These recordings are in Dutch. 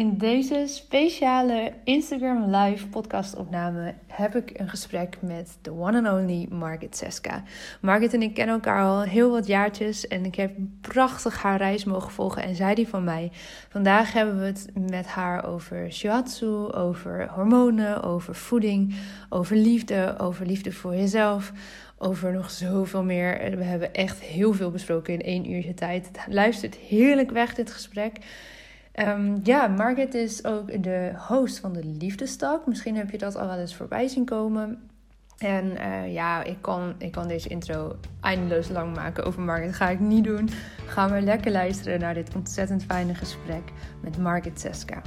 In deze speciale Instagram Live podcastopname heb ik een gesprek met de one and only Margit Seska. Margit en ik kennen elkaar al heel wat jaartjes en ik heb prachtig haar reis mogen volgen en zij die van mij. Vandaag hebben we het met haar over shiatsu, over hormonen, over voeding, over liefde, over liefde voor jezelf, over nog zoveel meer. We hebben echt heel veel besproken in één uurtje tijd. Het luistert heerlijk weg dit gesprek. Um, ja, Margaret is ook de host van de Liefdestak. Misschien heb je dat al wel eens voorbij zien komen. En uh, ja, ik kan, ik kan deze intro eindeloos lang maken over Margaret. Dat ga ik niet doen. Ga maar lekker luisteren naar dit ontzettend fijne gesprek met Margaret Seska.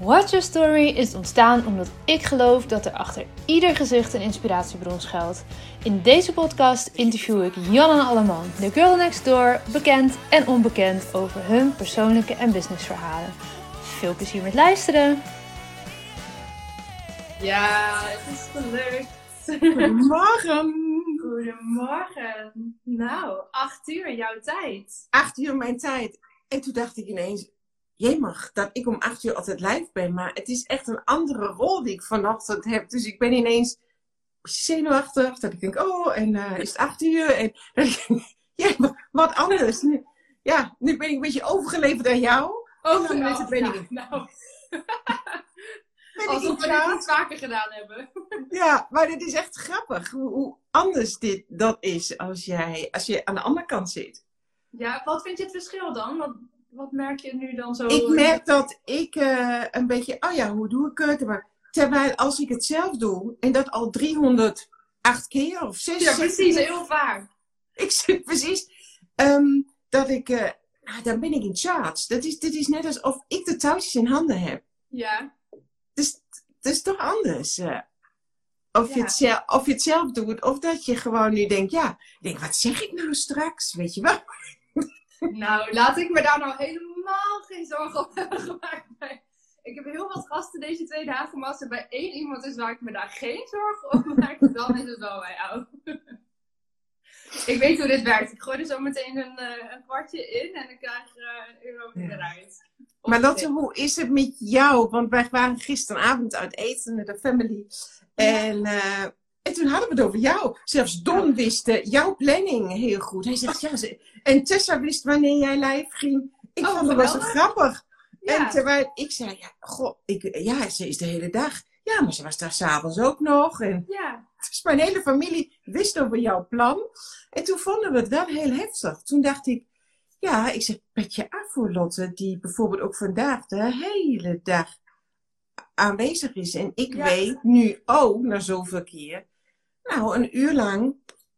Watch Your Story is ontstaan omdat ik geloof dat er achter ieder gezicht een inspiratiebron schuilt. In deze podcast interview ik Jan en Alleman, de girl next door, bekend en onbekend over hun persoonlijke en businessverhalen. Veel plezier met luisteren! Ja, het is gelukt. Goedemorgen. Goedemorgen. Nou, acht uur jouw tijd. Acht uur mijn tijd. En toen dacht ik ineens, jemig, dat ik om acht uur altijd live ben. Maar het is echt een andere rol die ik vanochtend heb. Dus ik ben ineens zenuwachtig. Dat ik denk, oh, en uh, is het acht uur? En ja, wat anders. Nu, ja, nu ben ik een beetje overgeleverd aan jou. Overgeleverd oh, ben ik. Ja, nou. Alsof we dit niet vaker gedaan hebben. Ja, maar dit is echt grappig. Hoe, hoe, anders dit dat is als, jij, als je aan de andere kant zit. Ja, wat vind je het verschil dan? Want wat merk je nu dan zo? Ik merk dat ik uh, een beetje, oh ja, hoe doe ik het? Maar, terwijl als ik het zelf doe, en dat al 308 keer of 6 Ja, precies, heel vaak. Ik zit precies, um, dat ik, uh, nou, dan ben ik in charge. Dat is, dit is net alsof ik de touwtjes in handen heb. Ja. Dus het is toch anders. Uh, of, ja. je het zelf, of je het zelf doet, of dat je gewoon nu denkt, ja, denk, wat zeg ik nou straks? Weet je wel? Nou, laat ik me daar nou helemaal geen zorgen op hebben gemaakt. Ik heb heel wat gasten deze twee dagen, maar als er bij één iemand is waar ik me daar geen zorgen op maak, dan is het wel bij jou. ik weet hoe dit werkt. Ik gooi er zo meteen een, uh, een kwartje in en ik krijg uh, een euro ja. eruit. Maar Lotte, hoe is het met jou? Want wij waren gisteravond uit eten met de family. En... Uh, en toen hadden we het over jou. Zelfs Don wist uh, jouw planning heel goed. Hij zegt, ja, ze... en Tessa wist wanneer jij live ging. Ik oh, vond het wel zo grappig. Ja. En terwijl ik zei, ja, goh, ik, ja, ze is de hele dag. Ja, maar ze was daar s'avonds ook nog. En ja. Dus mijn hele familie wist over jouw plan. En toen vonden we het wel heel heftig. Toen dacht ik, ja, ik zeg, petje af voor Lotte, die bijvoorbeeld ook vandaag de hele dag aanwezig is. En ik ja. weet nu ook, na zoveel keer, nou, een uur lang,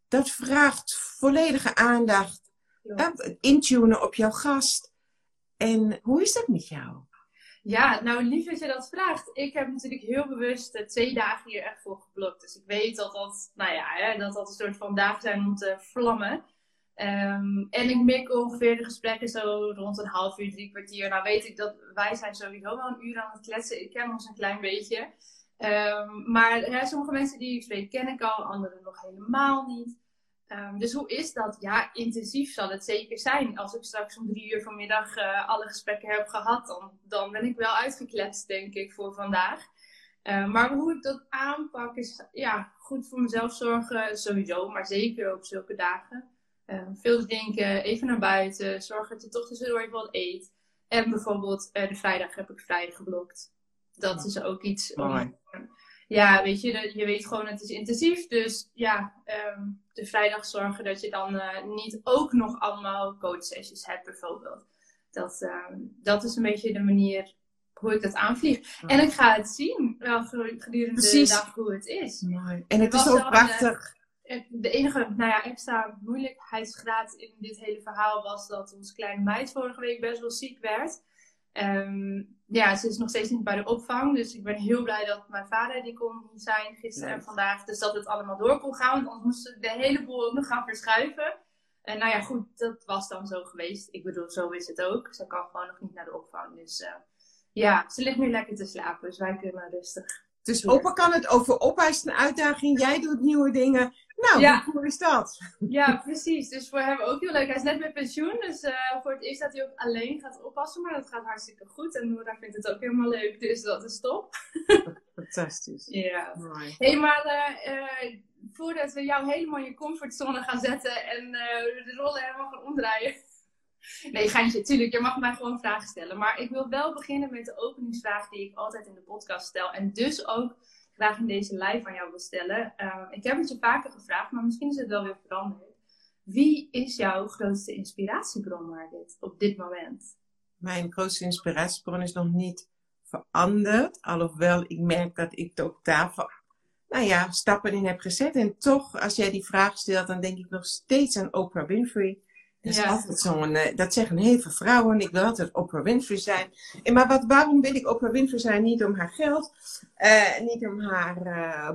dat vraagt volledige aandacht. Ja. Intunen op jouw gast. En hoe is dat met jou? Ja, nou lief dat je dat vraagt. Ik heb natuurlijk heel bewust uh, twee dagen hier echt voor geblokt. Dus ik weet dat dat, nou ja, hè, dat dat een soort van dagen zijn om te vlammen. Um, en ik mik ongeveer de gesprekken zo rond een half uur, drie kwartier. Nou weet ik dat wij zijn sowieso wel een uur aan het kletsen. Ik ken ons een klein beetje. Um, maar ja, sommige mensen die ik spreek ken ik al, anderen nog helemaal niet. Um, dus hoe is dat? Ja, intensief zal het zeker zijn. Als ik straks om drie uur vanmiddag uh, alle gesprekken heb gehad, dan, dan ben ik wel uitgekletst, denk ik, voor vandaag. Uh, maar hoe ik dat aanpak is ja, goed voor mezelf zorgen, sowieso, maar zeker op zulke dagen. Uh, veel te denken, even naar buiten, zorgen dat je toch tussendoor even wat eet. En bijvoorbeeld de vrijdag heb ik vrij geblokt dat is ook iets. Om, ja, weet je, je weet gewoon het is intensief. Dus ja, um, de vrijdag zorgen dat je dan uh, niet ook nog allemaal coachsessies hebt bijvoorbeeld. Dat, um, dat is een beetje de manier hoe ik dat aanvlieg. En ik ga het zien wel gedurende Precies. de dag hoe het is. Mooi. En het, het is ook prachtig. De, de enige nou ja, extra moeilijkheidsgraad in dit hele verhaal was dat ons kleine meid vorige week best wel ziek werd. Um, ja, ze is nog steeds niet bij de opvang. Dus ik ben heel blij dat mijn vader die kon zijn gisteren en vandaag. Dus dat het allemaal door kon gaan. Want anders moesten we de hele boel ook nog gaan verschuiven. En nou ja, goed, dat was dan zo geweest. Ik bedoel, zo is het ook. Ze kan gewoon nog niet naar de opvang. Dus uh, ja, ze ligt nu lekker te slapen. Dus wij kunnen rustig Dus opa kan het over opa is een uitdaging, jij doet nieuwe dingen. Nou, Ja. hoe is dat? Ja, precies. Dus voor hem ook heel leuk. Hij is net met pensioen, dus eh, voor het eerst dat hij ook alleen gaat oppassen. Maar dat gaat hartstikke goed. En Nora vindt het ook helemaal leuk, dus dat is top. Fantastisch. Ja. Mooi. Hé, hey, maar eh, eh, voordat we jou helemaal in je comfortzone gaan zetten en de rollen helemaal gaan omdraaien. Nee, geintje, tuurlijk, je mag mij gewoon vragen stellen. Maar ik wil wel beginnen met de openingsvraag die ik altijd in de podcast stel. En dus ook graag in deze live aan jou wil stellen. Eh, ik heb het je vaker gevraagd, maar misschien is het wel weer veranderd. Wie is jouw grootste inspiratiebron, Margit, op dit moment? Mijn grootste inspiratiebron is nog niet veranderd. Alhoewel ik merk dat ik ook daarvoor, nou ja, stappen in heb gezet. En toch, als jij die vraag stelt, dan denk ik nog steeds aan Oprah Winfrey. Dat is Ja. altijd zo'n, eh, dat zeggen heel veel vrouwen. Ik wil altijd Oprah Winfrey zijn. En maar wat, waarom wil ik Oprah Winfrey zijn? Niet om haar geld, eh, niet om haar eh,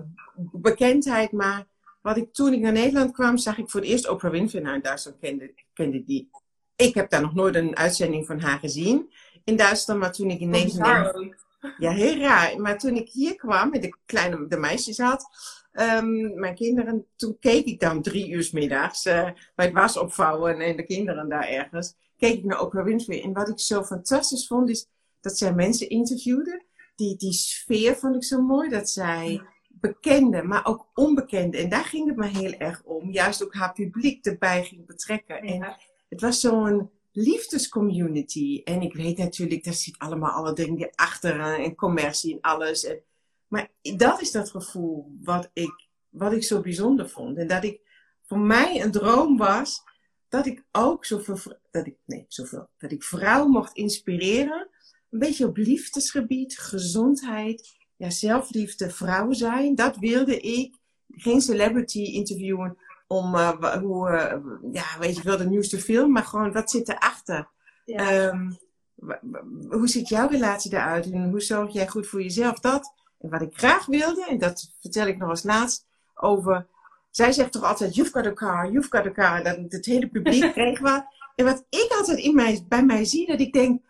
bekendheid, maar wat ik toen ik naar Nederland kwam, zag ik voor het eerst Oprah Winfrey. Nou, in Duitsland kende, kende die. Ik heb daar nog nooit een uitzending van haar gezien in Duitsland, maar toen ik in Nederland. Ja, heel raar. Maar toen ik hier kwam en de kleine de meisjes had, ehm, mijn kinderen, toen keek ik dan drie uur 's middags eh, bij het was opvouwen en de kinderen daar ergens, keek ik naar Oprah Winfrey. En wat ik zo fantastisch vond, is dat zij mensen interviewde. Die, die sfeer vond ik zo mooi, dat zij bekende, maar ook onbekende. En daar ging het me heel erg om. Juist ook haar publiek erbij ging betrekken. En het was zo'n liefdescommunity. En ik weet natuurlijk, daar zit allemaal alle dingen achter eh, en commercie en alles. En, maar dat is dat gevoel wat ik, wat ik zo bijzonder vond. En dat ik voor mij een droom was dat ik ook zoveel, dat ik, nee, zoveel, dat ik vrouwen mocht inspireren. Een beetje op liefdesgebied, gezondheid, ja, zelfliefde, vrouw zijn. Dat wilde ik. Geen celebrity interviewen om wa- hoe, eh, ja, weet je wel, de nieuwste film, maar gewoon wat zit erachter? Ja. Ehm, hoe ziet jouw relatie eruit en hoe zorg jij goed voor jezelf? Dat. En wat ik graag wilde, en dat vertel ik nog als laatst over. Zij zegt toch altijd: You've got a car, you've got a car. Dat het hele publiek kreeg wat. En wat ik altijd in mij, bij mij zie, dat ik denk: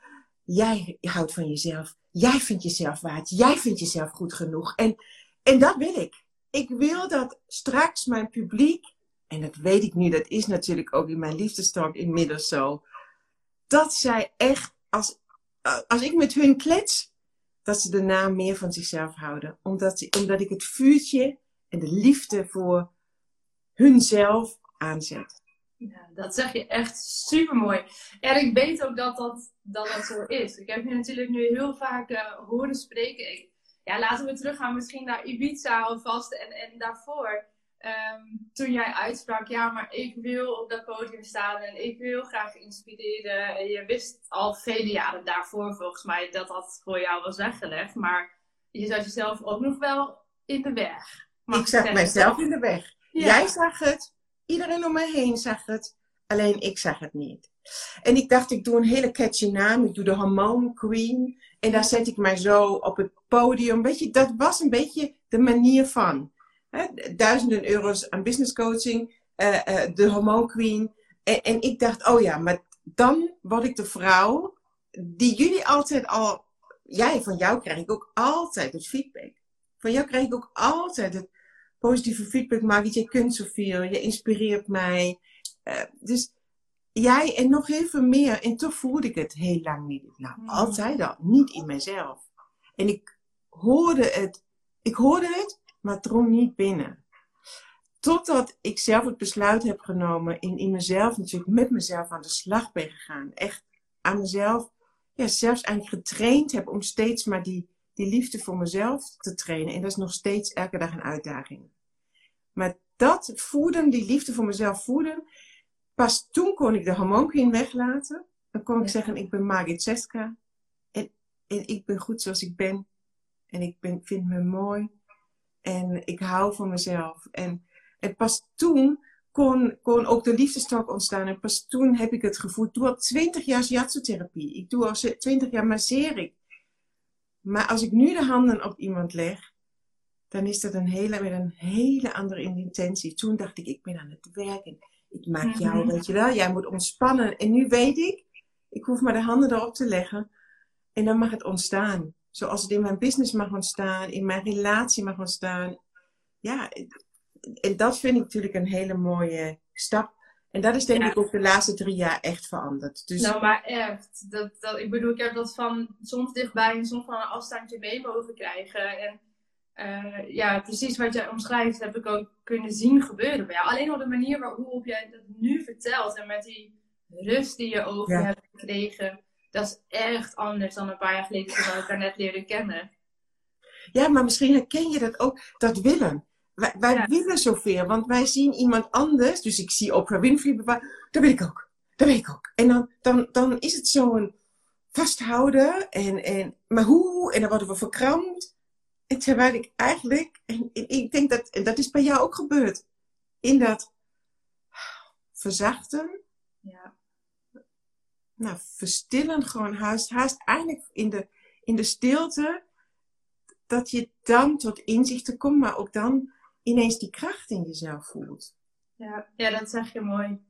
Jij houdt van jezelf. Jij vindt jezelf waard. Jij vindt jezelf goed genoeg. En, en dat wil ik. Ik wil dat straks mijn publiek, en dat weet ik nu, dat is natuurlijk ook in mijn liefdestalk inmiddels zo, dat zij echt, als, als ik met hun klets, dat ze daarna meer van zichzelf houden. Omdat, ze- omdat ik het vuurtje en de liefde voor hunzelf aanzet. Ja, dat zeg je echt super mooi. En ik weet ook dat dat, dat, dat zo is. Ik heb je natuurlijk nu heel vaak eh, horen spreken. Ja, laten we teruggaan misschien naar Ibiza alvast. En, en daarvoor, ehm, toen jij uitsprak, ja, maar ik wil op dat podium staan en ik wil graag inspireren. En je wist al vele jaren daarvoor volgens mij dat dat voor jou was weggelegd. Maar je zat jezelf ook nog wel in de weg. Mag ik zag mijzelf in de weg. Ja. Jij zag het, iedereen om me heen zag het, alleen ik zag het niet. En ik dacht, ik doe een hele catchy naam, ik doe de Hormone Queen. En daar zet ik mij zo op het podium. Weet je, dat was een beetje de manier van. Hè, duizenden euro's aan business coaching, eh, eh, de Hormone Queen. En, en ik dacht, oh ja, maar dan word ik de vrouw die jullie altijd al... Jij, van jou krijg ik ook altijd het feedback. Van jou krijg ik ook altijd het positieve feedback. Margit, je kunt zoveel, je inspireert mij. Eh, dus jij en nog heel veel meer. En toch voelde ik het heel lang niet. Nou, Mm. altijd al. Niet in mezelf. En ik hoorde het. Ik hoorde het, maar het drong niet binnen. Totdat ik zelf het besluit heb genomen. In, in mezelf natuurlijk met mezelf aan de slag ben gegaan. Echt aan mezelf. Ja, zelfs eigenlijk getraind heb om steeds maar die, die liefde voor mezelf te trainen. En dat is nog steeds elke dag een uitdaging. Maar dat voeden, die liefde voor mezelf voeden, pas toen kon ik de hormoonqueen weglaten. Dan kon ik Ja. zeggen, ik ben Margit Seska. En, en ik ben goed zoals ik ben. En ik ben, vind me mooi. En ik hou van mezelf. En, en pas toen kon, kon ook de liefdestalk ontstaan. En pas toen heb ik het gevoeld. Ik doe al twintig jaar shiatsu-therapie. Ik doe al twintig jaar masseer ik. Maar als ik nu de handen op iemand leg, dan is dat een hele, met een hele andere intentie. Toen dacht ik, ik ben aan het werk en ik maak jou, weet je wel, jij moet ontspannen. En nu weet ik, ik hoef maar de handen erop te leggen en dan mag het ontstaan. Zoals het in mijn business mag ontstaan, in mijn relatie mag ontstaan. Ja, en dat vind ik natuurlijk een hele mooie stap. En dat is denk ik ook de laatste drie jaar echt veranderd. Dus... Nou, maar echt. Dat, dat, ik bedoel, ik heb dat van soms dichtbij en soms van een afstandje mee mogen krijgen. En uh, ja, precies wat jij omschrijft, heb ik ook kunnen zien gebeuren bij jou. Alleen op de manier waarop jij dat nu vertelt en met die rust die je over ja. hebt gekregen, dat is echt anders dan een paar jaar geleden toen we elkaar net leerden kennen. Ja, maar misschien herken je dat ook, dat willen. Wij, wij ja. willen zoveel, want wij zien iemand anders. Dus ik zie Oprah Winfrey, dat wil ik ook. Dat weet ik ook. En dan, dan, dan is het zo'n vasthouden. En, en, maar hoe? En dan worden we verkrampt. En terwijl ik eigenlijk, en, en ik denk dat, en dat is bij jou ook gebeurd. In dat verzachten. Ja. Nou, verstillen gewoon haast, haast eigenlijk in de, in de stilte. Dat je dan tot inzichten komt, maar ook dan ineens die kracht in jezelf voelt. Ja, ja dat zeg je mooi.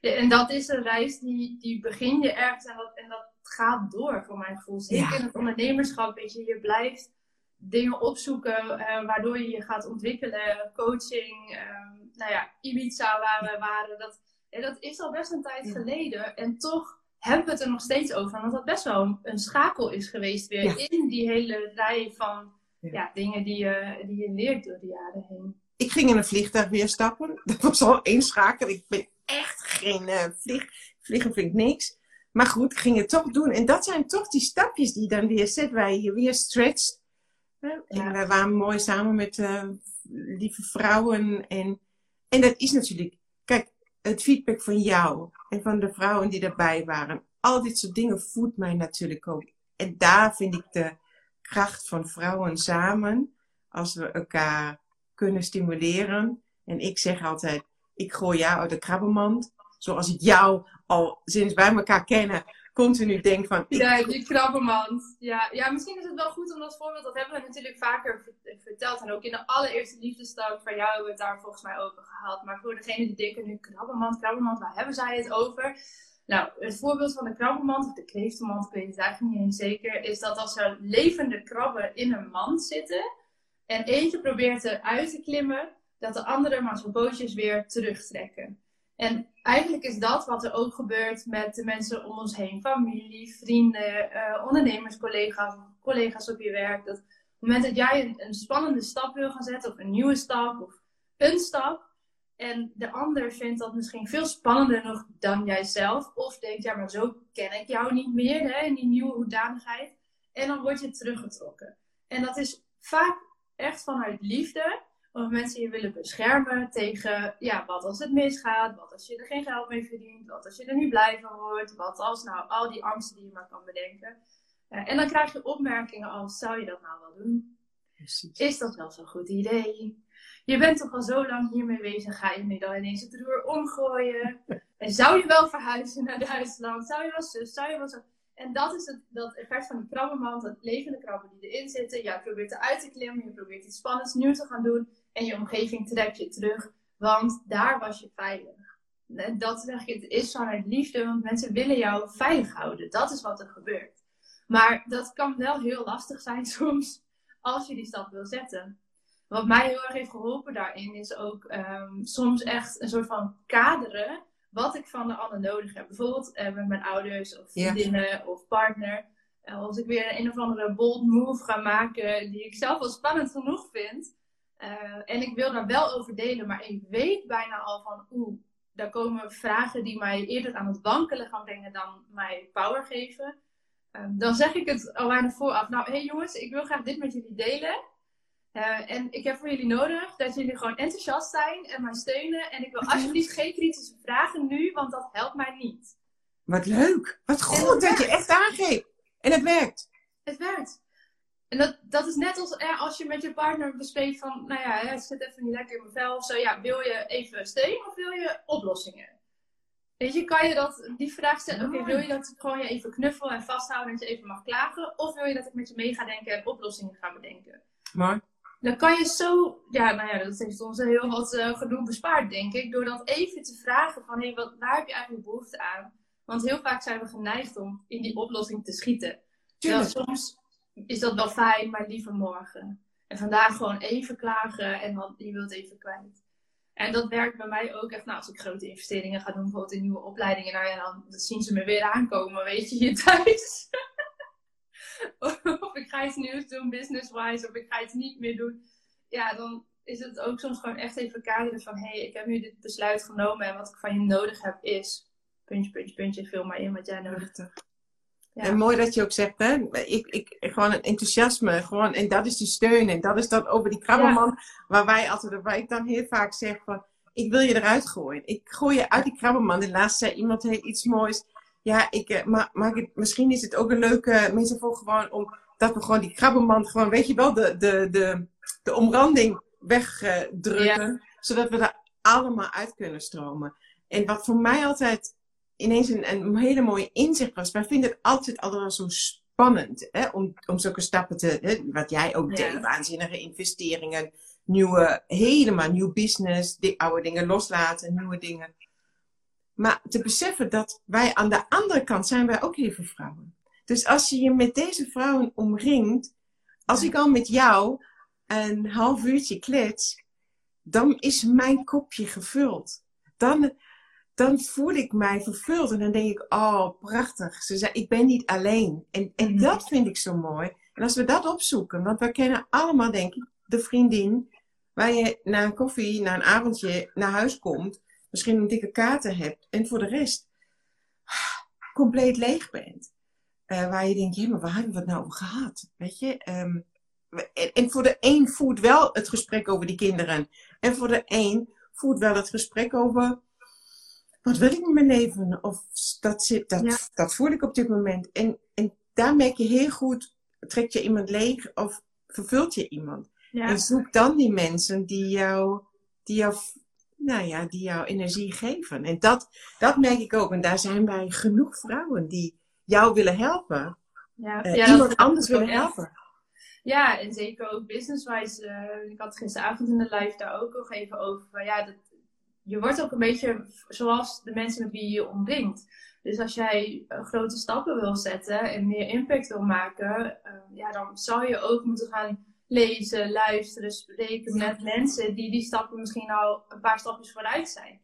Ja, en dat is een reis die, die begin je ergens en dat, en dat gaat door voor mijn gevoel. Zeker ja. in het ondernemerschap, weet je, je blijft dingen opzoeken uh, waardoor je je gaat ontwikkelen. Coaching, um, nou ja, Ibiza waar we waren. Dat, dat is al best een tijd ja. geleden. En toch hebben we het er nog steeds over. Want dat best wel een schakel is geweest weer ja. in die hele rij van ja. dingen die je, die je leert door de jaren heen. Ik ging in een vliegtuig weer stappen. Dat was al één schakel. Ik ben echt geen uh, vlieg. Vliegen vind ik niks. Maar goed, ik ging het toch doen. En dat zijn toch die stapjes die je dan weer zet, waar je je weer stretcht. En ja. wij waren mooi samen met uh, lieve vrouwen. En, en dat is natuurlijk, het feedback van jou en van de vrouwen die erbij waren. Al dit soort dingen voedt mij natuurlijk ook. En daar vind ik de kracht van vrouwen samen, als we elkaar kunnen stimuleren. En ik zeg altijd, ik gooi jou uit de krabbenmand. Zoals ik jou al sinds wij elkaar kennen continu denk van... Ik... Ja, die krabbenmand. Ja, ja, misschien is het wel goed om dat voorbeeld, dat hebben we natuurlijk vaker verteld. En ook in de allereerste liefdestak van jou hebben we het daar volgens mij over gehad. Maar voor degene die denken nu, krabbenmand, krabbenmand, waar hebben zij het over? Nou, het voorbeeld van de krabbenmand, of de kreeftenmand, ik weet het eigenlijk niet eens zeker, is dat als er levende krabben in een mand zitten en eentje probeert eruit te klimmen, dat de andere maar zijn pootjes weer terugtrekken. En eigenlijk is dat wat er ook gebeurt met de mensen om ons heen. Familie, vrienden, uh, ondernemers, collega's, collega's op je werk. Dat op het moment dat jij een, spannende stap wil gaan zetten, of een nieuwe stap, of een stap. En de ander vindt dat misschien veel spannender nog dan jijzelf. Of denkt, ja, maar zo ken ik jou niet meer, hè, in die nieuwe hoedanigheid. En dan word je teruggetrokken. En dat is vaak echt vanuit liefde of mensen je willen beschermen tegen, ja, wat als het misgaat, wat als je er geen geld mee verdient, wat als je er niet blij van wordt, wat als, nou, al die angsten die je maar kan bedenken. Uh, en dan krijg je opmerkingen als, zou je dat nou wel doen? Precies. Is dat wel zo'n goed idee? Je bent toch al zo lang hiermee bezig, ga je nu dan ineens het roer omgooien? En zou je wel verhuizen naar Duitsland? Zou je wel zus? Zou je wel zo? En dat is het, dat effect van die krabbenmand, dat levende krabben die erin zitten. Ja, je probeert eruit te klimmen, je probeert iets spannends nieuws te gaan doen en je omgeving trek je terug, want daar was je veilig. Dat zeg ik, het is vanuit liefde, want mensen willen jou veilig houden. Dat is wat er gebeurt. Maar dat kan wel heel lastig zijn soms, als je die stap wil zetten. Wat mij heel erg heeft geholpen daarin, is ook um, soms echt een soort van kaderen wat ik van de ander nodig heb. Bijvoorbeeld uh, met mijn ouders of vriendinnen of partner. Uh, als ik weer een of andere bold move ga maken die ik zelf wel spannend genoeg vind, uh, en ik wil daar wel over delen, maar ik weet bijna al van, oeh, daar komen vragen die mij eerder aan het wankelen gaan brengen dan mij power geven. Uh, dan zeg ik het al bijna vooraf. Nou, hé hey jongens, ik wil graag dit met jullie delen. Uh, en ik heb voor jullie nodig dat jullie gewoon enthousiast zijn en mij steunen. En ik wil alsjeblieft geen kritische vragen nu, want dat helpt mij niet. Wat leuk. Wat goed dat, dat je echt aangeeft. En het werkt. Het werkt. En dat, dat is net als eh, als je met je partner bespreekt van, nou ja, het zit even niet lekker in mijn vel of zo. Ja, wil je even steun of wil je oplossingen? Weet je, kan je dat, die vraag stellen, oké, okay, wil je dat ik gewoon je even knuffel en vasthouden en dat je even mag klagen? Of wil je dat ik met je mee ga denken en oplossingen ga bedenken? Maar. Dan kan je zo, ja, nou ja, dat heeft ons heel wat uh, gedoe bespaard, denk ik. Door dat even te vragen van, hé, hey, wat, waar heb je eigenlijk behoefte aan? Want heel vaak zijn we geneigd om in die oplossing te schieten. Terwijl soms is dat wel fijn, maar liever morgen. En vandaag gewoon even klagen en dan je wilt even kwijt. En dat werkt bij mij ook echt. Nou, als ik grote investeringen ga doen, bijvoorbeeld in nieuwe opleidingen, nou dan zien ze me weer aankomen, weet je, hier thuis. of ik ga iets nieuws doen, business-wise, of ik ga iets niet meer doen. Ja, dan is het ook soms gewoon echt even kaderen van: hé, hey, ik heb nu dit besluit genomen en wat ik van je nodig heb is. Puntje, puntje, puntje, vul maar in wat jij nodig hebt. Ja. En mooi dat je ook zegt, hè? Ik, ik, gewoon een enthousiasme, gewoon, en dat is die steun. En dat is dan over die krabbenman, waar wij altijd, waar ik dan heel vaak zeg van, ik wil je eruit gooien. Ik gooi je uit die krabbenman. De laatste zei iemand heeft iets moois. Ja, ik, eh, maar, maar misschien is het ook een leuke, mensen voor gewoon om, dat we gewoon die krabbenman, gewoon, weet je wel, de, de, de, de omranding wegdrukken. Zodat we daar allemaal uit kunnen stromen. En wat voor mij altijd ineens een, een hele mooie inzicht was. Wij vinden het altijd al zo spannend hè, om, om zulke stappen te, hè, wat jij ook deed, waanzinnige investeringen, nieuwe, helemaal nieuw business, die oude dingen loslaten, nieuwe dingen. Maar te beseffen dat wij aan de andere kant zijn wij ook even vrouwen. Dus als je je met deze vrouwen omringt, als ik al met jou een half uurtje klets, dan is mijn kopje gevuld. Dan, dan voel ik mij vervuld en dan denk ik, oh, prachtig. Ze zei, ik ben niet alleen. En, en mhm. dat vind ik zo mooi. En als we dat opzoeken, want we kennen allemaal, denk ik, de vriendin waar je na een koffie, na een avondje naar huis komt, misschien een dikke kater hebt en voor de rest compleet leeg bent. Uh, waar je denkt, ja, maar waar hebben we het nou over gehad? Weet je? Um, en, en, voor de een voert wel het gesprek over die kinderen. En voor de een voert wel het gesprek over wat wil ik met mijn leven? Of dat, zit, dat, dat voel ik op dit moment. En, en daar merk je heel goed, trek je iemand leeg of vervult je iemand. En zoek dan die mensen die jou, die jou, nou ja, die jou energie geven. En dat, dat merk ik ook. En daar zijn wij genoeg vrouwen die jou willen helpen. Ja, uh, iemand anders willen helpen. Ja, en zeker ook business-wise. Uh, ik had gisteravond in de live daar ook nog even over. Ja, dat, je wordt ook een beetje zoals de mensen met wie je je omringt. Dus als jij uh, grote stappen wil zetten en meer impact wil maken, uh, ja, dan zou je ook moeten gaan lezen, luisteren, spreken met mensen die die stappen misschien al een paar stapjes vooruit zijn.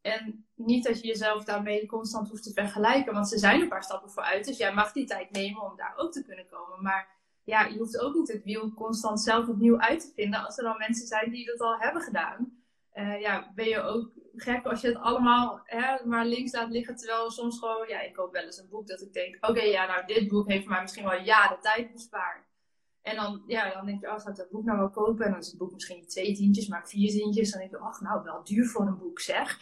En niet dat je jezelf daarmee constant hoeft te vergelijken, want ze zijn een paar stappen vooruit. Dus jij mag die tijd nemen om daar ook te kunnen komen. Maar ja, je hoeft ook niet het wiel constant zelf opnieuw uit te vinden als er dan mensen zijn die dat al hebben gedaan. Uh, ja, ben je ook gek als je het allemaal hè, maar links laat liggen. Terwijl soms gewoon, ja, ik koop wel eens een boek dat ik denk, oké, ja, nou, dit boek heeft mij misschien wel jaren tijd bespaard. En dan, ja, dan denk je, oh, ga ik dat boek nou wel kopen? En dan is het boek misschien twee tientjes, maar vier tientjes. Dan denk je, ach, nou, wel duur voor een boek, zeg.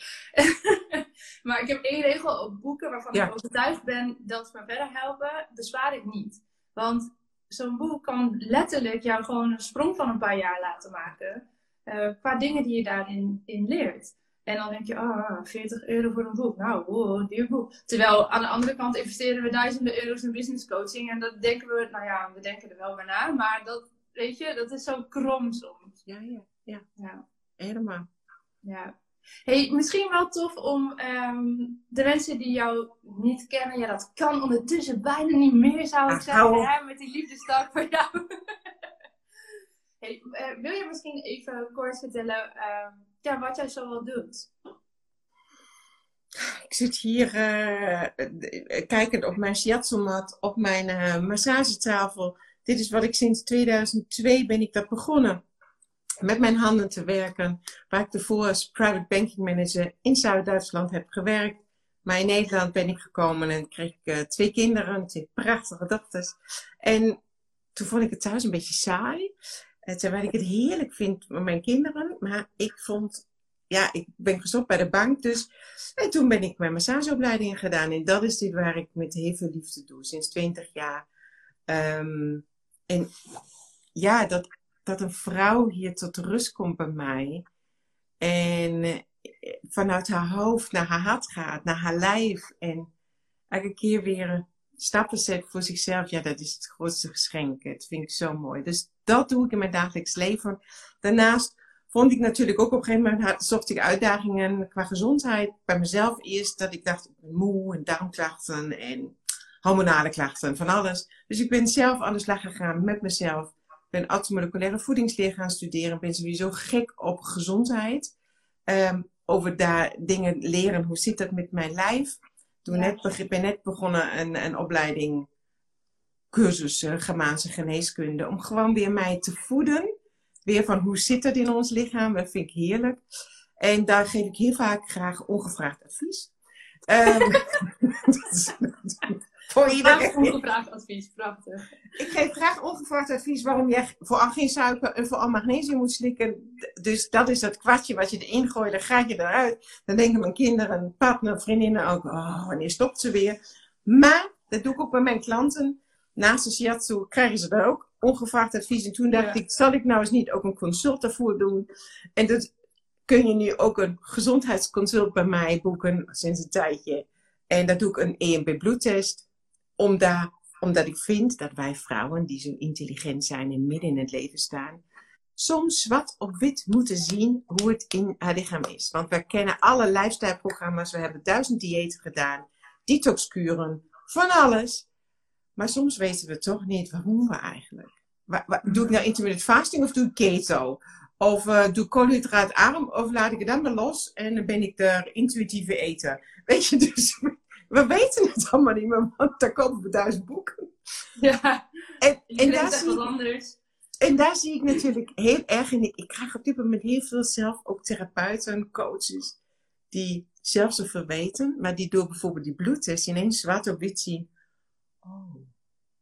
maar ik heb één regel op boeken waarvan ik overtuigd ben dat ze me verder helpen, bespaar ik niet. Want zo'n boek kan letterlijk jou gewoon een sprong van een paar jaar laten maken. Uh, qua dingen die je daarin in leert. En dan denk je, ah, 40 euro voor een boek. Nou, wow, duur boek. Terwijl aan de andere kant investeren we duizenden euro's in business coaching. En dat denken we, nou ja, we denken er wel bij na. Maar dat, weet je, dat is zo krom soms. Ja, ja, ja. ja. Helemaal. Ja. Hey, misschien wel tof om um, de mensen die jou niet kennen, ja, dat kan ondertussen bijna niet meer, zou ik ah, zeggen, hè, met die liefdestak voor jou. uh, wil je misschien even kort vertellen uh, ja, wat jij zo wel doet? Ik zit hier uh, kijkend op mijn shiatsu-mat, op mijn massagetafel. Dit is wat ik sinds 2002 ben ik dat begonnen met mijn handen te werken. Waar ik tevoren als private banking manager in Zuid-Duitsland heb gewerkt. Maar in Nederland ben ik gekomen en kreeg ik twee kinderen, twee prachtige dochters. En toen vond ik het thuis een beetje saai. Uh, terwijl ik het heerlijk vind met mijn kinderen. Maar ik vond, ja, ik ben gestopt bij de bank. Dus, en toen ben ik mijn massageopleidingen gedaan. En dat is dit waar ik met heel veel liefde doe, sinds 20 jaar. Um, en ja, dat, dat een vrouw hier tot rust komt bij mij. En eh, vanuit haar hoofd naar haar hart gaat, naar haar lijf. En elke keer weer stappen zet voor zichzelf. Ja, dat is het grootste geschenk. Dat vind ik zo mooi. Dus dat doe ik in mijn dagelijks leven. Daarnaast vond ik natuurlijk ook op een gegeven moment zocht ik uitdagingen qua gezondheid. Bij mezelf eerst dat ik dacht, moe en darmklachten en hormonale klachten, van alles. Dus ik ben zelf aan de slag gegaan met mezelf. Ik ben orthomoleculaire voedingsleer gaan studeren. Ben sowieso gek op gezondheid. Ehm, over daar dingen leren. Hoe zit dat met mijn lijf? Toen net, ik ben net begonnen een, een opleiding, cursus uh, Germaanse geneeskunde. Om gewoon weer mij te voeden. Weer van hoe zit het in ons lichaam? Dat vind ik heerlijk. En daar geef ik heel vaak graag ongevraagd advies. Um, voor iedereen. Ongevraagd advies, prachtig. Ik geef graag ongevraagd advies waarom je vooral geen suiker en vooral magnesium moet slikken. Dus dat is dat kwartje wat je erin gooit, dan ga je eruit. Dan denken mijn kinderen, partner, vriendinnen ook, oh, wanneer stopt ze weer? Maar, dat doe ik ook bij mijn klanten. Naast de shiatsu krijgen ze daar ook ongevraagd advies. En toen dacht ik, zal ik nou eens niet ook een consult daarvoor doen? En dat kun je nu ook een gezondheidsconsult bij mij boeken sinds een tijdje. En dat doe ik een EMB bloedtest. Omdat, omdat ik vind dat wij vrouwen die zo intelligent zijn en midden in het leven staan, soms zwart op wit moeten zien hoe het in haar lichaam is. Want we kennen alle lifestyle-programma's, we hebben duizend diëten gedaan, detoxkuren, van alles. Maar soms weten we toch niet waarom we eigenlijk. Doe ik nou intermittent fasting of doe ik keto? Of uh, doe koolhydraatarm of laat ik het dan maar los en dan ben ik de intuïtieve eter. Weet je, dus we weten het allemaal niet meer, want daar kopen we duizend boeken. Ja, en, en daar, zie ik, anders. en daar zie ik natuurlijk heel erg in. Ik krijg op dit moment heel veel zelf ook therapeuten, coaches, die zelf zo verweten, maar die door bijvoorbeeld die bloedtest ineens zwart op wit zien. Oh,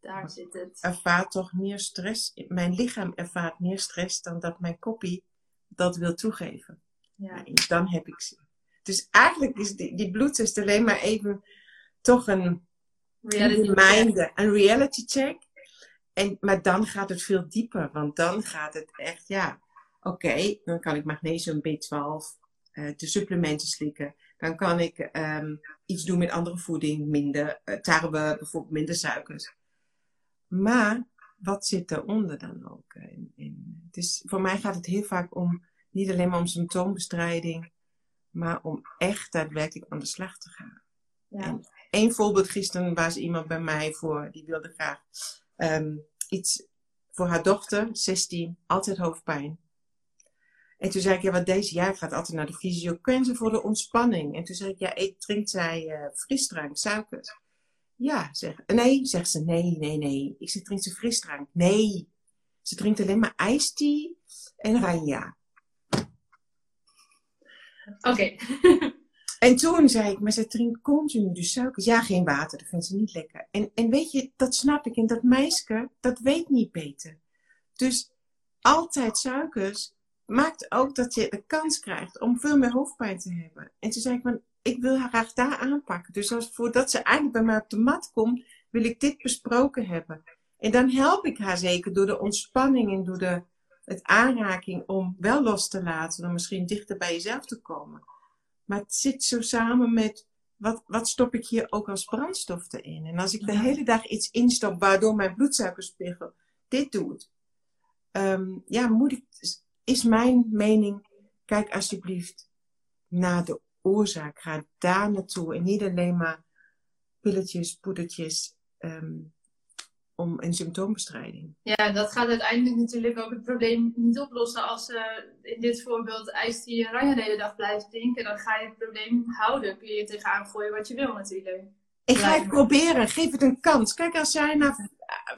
daar zit het. Ervaart toch meer stress. Mijn lichaam ervaart meer stress dan dat mijn kopie dat wil toegeven. Ja. dan heb ik ze. Dus eigenlijk is die, die bloedtest alleen maar even toch een reality check. een reality check. En, maar dan gaat het veel dieper, want dan gaat het echt, ja, oké, dan kan ik magnesium B12, uh, de supplementen slikken. Dan kan ik um, iets doen met andere voeding, minder uh, tarwe, bijvoorbeeld minder suikers. Maar wat zit eronder dan ook? In, in, dus voor mij gaat het heel vaak om, niet alleen maar om symptoombestrijding, maar om echt daadwerkelijk aan de slag te gaan. Ja. En één voorbeeld gisteren was iemand bij mij voor, die wilde graag um, iets voor haar dochter, 16, altijd hoofdpijn. En toen zei ik, ja, wat deze jaar gaat altijd naar de fysio. voor de ontspanning? En toen zei ik, ja, eet, drinkt zij uh, frisdrank, suikers? Ja, zeg, nee, zegt ze, nee, nee, nee. Ik zeg, drinkt ze frisdrank? Nee. Ze drinkt alleen maar ijsthee en ranja. Oké. en toen zei ik, maar ze drinkt continu de suikers. Ja, geen water, dat vindt ze niet lekker. En, en weet je, dat snap ik. En dat meisje, dat weet niet beter. Dus altijd suikers maakt ook dat je de kans krijgt om veel meer hoofdpijn te hebben. En toen zei ik, ik wil haar graag daar aanpakken. Dus voordat ze eigenlijk bij mij op de mat komt, wil ik dit besproken hebben. En dan help ik haar zeker door de ontspanning en door de het aanraking om wel los te laten, om misschien dichter bij jezelf te komen. Maar het zit zo samen met wat, wat stop ik hier ook als brandstof erin? En als ik de hele dag iets instop waardoor mijn bloedsuikerspiegel dit doet, um, ja, moet ik, is mijn mening, kijk alsjeblieft naar de oorzaak. Ga daar naartoe en niet alleen maar pilletjes, poedertjes. Um, om een symptoombestrijding. Ja, dat gaat uiteindelijk natuurlijk ook het probleem niet oplossen. Als uh, in dit voorbeeld ijs die je de hele dag blijft drinken, dan ga je het probleem houden. Kun je je tegenaan gooien wat je wil natuurlijk. Ik ga het proberen. Geef het een kans. Kijk, als jij na uh,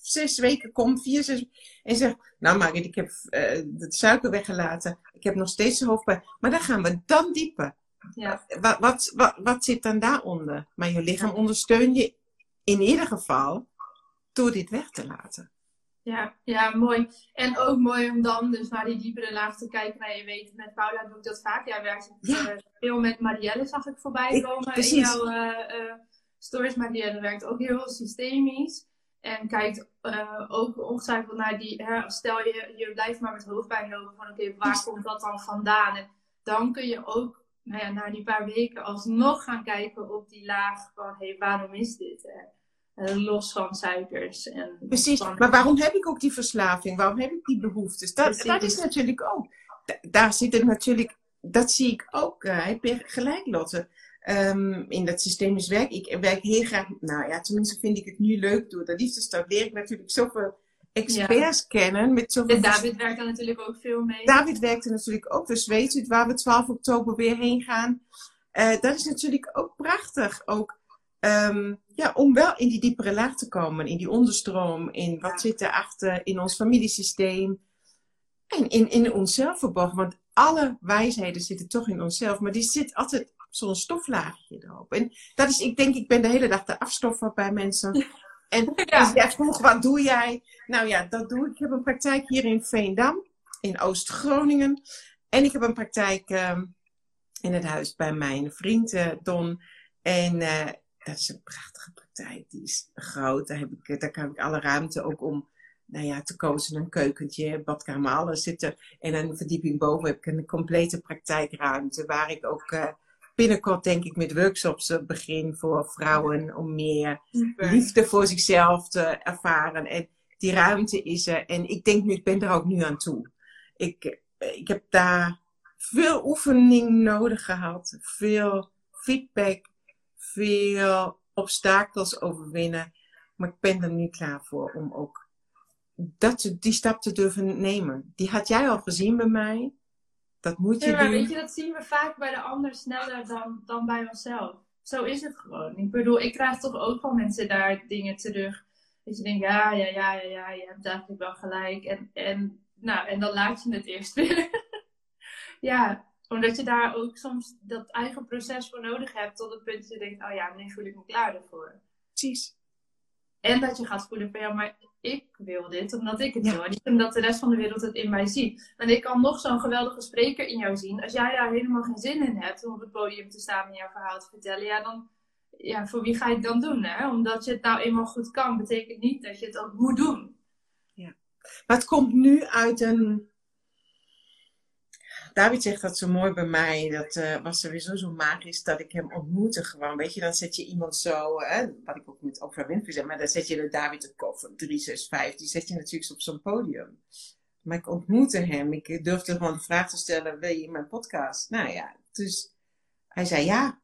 zes weken komt, vier, zes, en zegt, nou Margit, ik heb uh, het suiker weggelaten. Ik heb nog steeds de hoofdpijn. Maar dan gaan we dan dieper. Ja. Wat, wat, wat, wat zit dan daaronder? Maar je lichaam ondersteunt je in ieder geval door dit weg te laten. Ja, ja, mooi. En ook mooi om dan dus naar die diepere laag te kijken. Nou, je weet, met Paula doe ik dat vaak. Jij werkt ja. uh, veel met Marielle, zag ik voorbij komen in jouw uh, stories. Marielle werkt ook heel systemisch. En kijkt ook ongetwijfeld naar die, hè, stel je, je blijft maar met hoofdpijn lopen, van oké, waar komt dat dan vandaan? En dan kun je ook nou ja, na die paar weken alsnog gaan kijken op die laag van, hé, hey, waarom is dit? Hè? Eh, los van suikers. En Precies, maar waarom heb ik ook die verslaving? Waarom heb ik die behoeftes? Dat, dat is natuurlijk ook, daar zit het natuurlijk, dat zie ik ook, uh, heb je gelijk Lotte. um, in dat systemisch werk. Ik werk heel graag, nou ja, tenminste vind ik het nu leuk door de liefdesstad. Leer ik natuurlijk zoveel experts kennen. Met zoveel en David werkt er natuurlijk ook veel mee. David werkt er natuurlijk ook, dus weet u waar we 12 oktober weer heen gaan. Uh, dat is natuurlijk ook prachtig. Ook um, ja, om wel in die diepere laag te komen, in die onderstroom, in wat zit erachter, in ons familiesysteem. En in, in onszelf verborgen. Want alle wijsheden zitten toch in onszelf. Maar die zit altijd zo'n stoflaagje erop. En dat is, ik denk, ik ben de hele dag de afstoffer bij mensen. En ja. jij vroeg, wat doe jij? Nou ja, dat doe ik. Ik heb een praktijk hier in Veendam, in Oost-Groningen. En ik heb een praktijk uh, in het huis bij mijn vriend uh, Don. En uh, dat is een prachtige praktijk. Die is groot. Daar, heb ik, daar kan ik alle ruimte ook om nou ja, te kozen. Een keukentje, badkamer, alles zitten. En een verdieping boven heb ik een complete praktijkruimte. Waar ik ook uh, binnenkort denk ik met workshops begin voor vrouwen. Om meer liefde voor zichzelf te ervaren. En die ruimte is er. En ik denk nu, ik ben er ook nu aan toe. Ik, ik heb daar veel oefening nodig gehad. Veel feedback. Veel obstakels overwinnen. Maar ik ben er nu klaar voor om ook dat, die stap te durven nemen. Die had jij al gezien bij mij. Dat moet je ja, doen. Weet je, dat zien we vaak bij de ander sneller dan, dan bij onszelf. Zo is het gewoon. Ik bedoel, ik krijg toch ook van mensen daar dingen terug. Dat je denkt, ja, ja, ja, ja, ja, je hebt eigenlijk wel gelijk. En, en, nou, en dan laat je het eerst weer. ja, omdat je daar ook soms dat eigen proces voor nodig hebt. Tot het punt dat je denkt, oh ja, nu voel ik me klaar ervoor. Precies. En dat je gaat voelen van ja, maar ik wil dit omdat ik het wil. En niet omdat de rest van de wereld het in mij ziet. En ik kan nog zo'n geweldige spreker in jou zien. Als jij daar helemaal geen zin in hebt om op het podium te staan en jouw verhaal te vertellen, ja, dan, ja, voor wie ga je het dan doen? Hè? Omdat je het nou eenmaal goed kan, betekent niet dat je het ook moet doen. Ja. Maar het komt nu uit een David zegt dat zo mooi bij mij. Dat uh, was sowieso zo magisch dat ik hem ontmoette gewoon. Weet je, dan zet je iemand zo, hè, wat ik ook met Oprah Winfrey zeg, maar dan zet je de David de Koffer 365, die zet je natuurlijk op zo'n podium. Maar ik ontmoette hem. Ik durfde gewoon de vraag te stellen, wil je in mijn podcast? Nou ja, dus hij zei ja.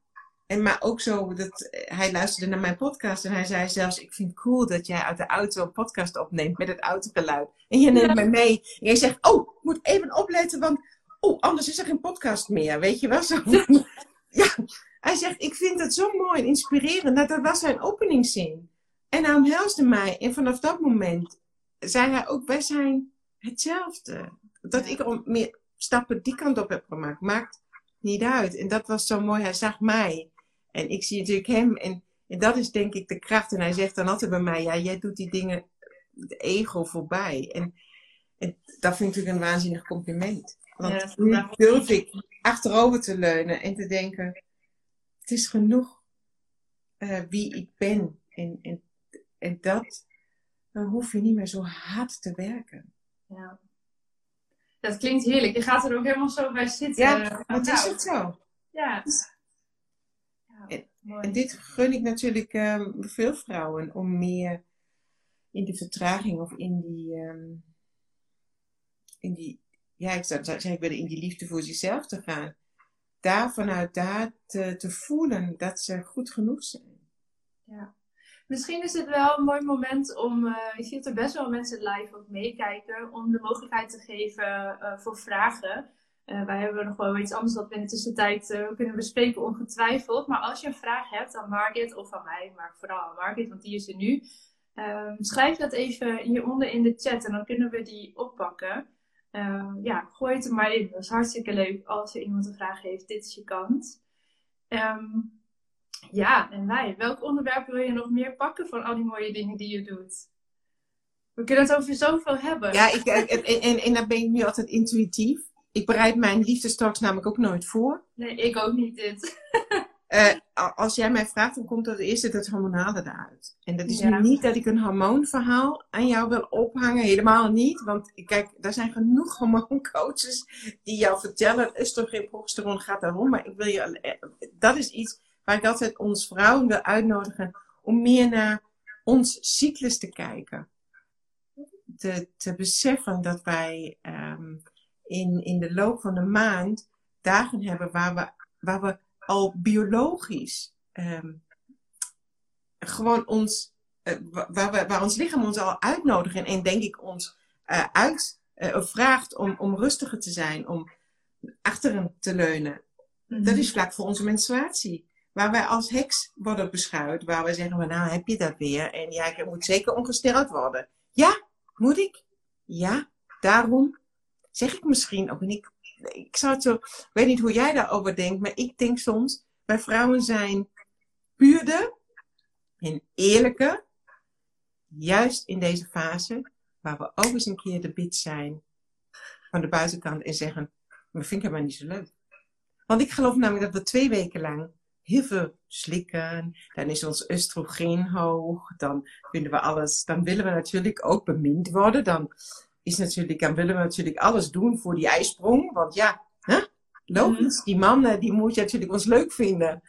En maar ook zo, dat, hij luisterde naar mijn podcast en hij zei zelfs, ik vind het cool dat jij uit de auto een podcast opneemt met het autogeluid. En je neemt ja. me mee. En je zegt, oh, ik moet even opletten, want oh, anders is er geen podcast meer, weet je wel? Zo. ja, hij zegt, ik vind het zo mooi en inspirerend. Nou, dat was zijn openingszin. En hij omhelsde mij. En vanaf dat moment zei hij ook, wij zijn hetzelfde. Dat ik al meer stappen die kant op heb gemaakt, maakt niet uit. En dat was zo mooi. Hij zag mij. En ik zie natuurlijk hem. En, en dat is denk ik de kracht. En hij zegt dan altijd bij mij, ja, jij doet die dingen, de ego voorbij. En, en dat vind ik natuurlijk een waanzinnig compliment. Want ja, nu durf ik achterover te leunen en te denken: het is genoeg uh, wie ik ben. En, en, en dat, dan hoef je niet meer zo hard te werken. Ja. Dat klinkt heerlijk. Je gaat er ook helemaal zo bij zitten. Ja, is het zo. Ja. en, en, dit gun ik natuurlijk um, veel vrouwen om meer in die vertraging of in die, um, in die ja, ik zou zeggen, ik wil in die liefde voor zichzelf te gaan. Daar vanuit daar te, voelen dat ze goed genoeg zijn. Ja. Misschien is het wel een mooi moment om, uh, je ziet er best wel mensen live ook meekijken, om de mogelijkheid te geven uh, voor vragen. Uh, wij hebben nog wel iets anders dat we in de tussentijd kunnen bespreken, ongetwijfeld. Maar als je een vraag hebt aan Margit of aan mij, maar vooral aan Margit, want die is er nu, ehm, schrijf dat even hieronder in de chat en dan kunnen we die oppakken. Uh, ja, gooi het er maar in. Dat is hartstikke leuk als er iemand een vraag heeft. Dit is je kans. Um, ja, en wij. Welk onderwerp wil je nog meer pakken van al die mooie dingen die je doet? We kunnen het over zoveel hebben. Ja, ik, en, en, en dan ben ik nu altijd intuïtief. Ik bereid mijn liefdestalks namelijk ook nooit voor. Nee, ik ook niet dit. Uh, als jij mij vraagt, dan komt dat eerst het hormonale eruit. En dat is ja. niet dat ik een hormoonverhaal aan jou wil ophangen. Helemaal niet. Want kijk, er zijn genoeg hormooncoaches die jou vertellen: oestrogeen, progesteron gaat daarom. Maar ik wil je, eh, dat is iets waar ik altijd ons vrouwen wil uitnodigen om meer naar ons cyclus te kijken. Te, te beseffen dat wij um, in, in de loop van de maand dagen hebben waar we, waar we al biologisch ehm, gewoon ons, uh, waar, waar, waar, ons lichaam ons al uitnodigt en, en denk ik ons uh, uit, uh, vraagt om, om rustiger te zijn, om achteren te leunen. -hmm. Dat is vlak voor onze menstruatie. Waar wij als heks worden beschouwd, waar we zeggen, nou heb je dat weer en ja, ik moet zeker ongesteld worden. Ja, moet ik? Ja, daarom zeg ik misschien ook. En ik, zou zo, weet niet hoe jij daarover denkt, maar ik denk soms, wij vrouwen zijn puurder en eerlijker, juist in deze fase, waar we ook eens een keer de bit zijn van de buitenkant en zeggen, maar vind ik helemaal niet zo leuk. Want ik geloof namelijk dat we twee weken lang heel veel slikken, dan is ons oestrogeen hoog, dan vinden we alles, dan willen we natuurlijk ook bemind worden, dan is natuurlijk, dan willen we natuurlijk alles doen voor die ijsprong, want ja, hè? logisch, mhm. die mannen, die moet je natuurlijk ons leuk vinden.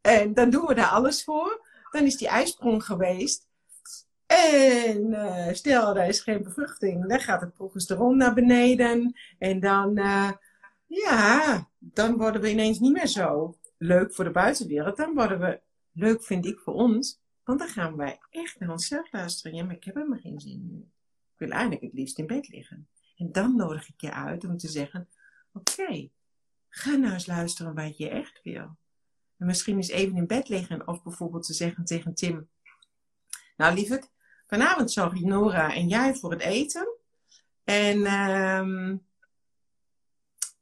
En dan doen we daar alles voor. Dan is die ijsprong geweest. En uh, stel, er is geen bevruchting, dan gaat het progesteron naar beneden. En dan, uh, ja, dan worden we ineens niet meer zo leuk voor de buitenwereld. Dan worden we leuk, vind ik, voor ons. Want dan gaan wij echt naar onszelf luisteren. Ja, maar ik heb helemaal geen zin nu. Ik wil eigenlijk het liefst in bed liggen. En dan nodig ik je uit om te zeggen: Oké, ga nou eens luisteren wat je echt wil. En misschien eens even in bed liggen. Of bijvoorbeeld te zeggen tegen Tim: Nou, lieverd, vanavond zorg Nora en jij voor het eten. En um,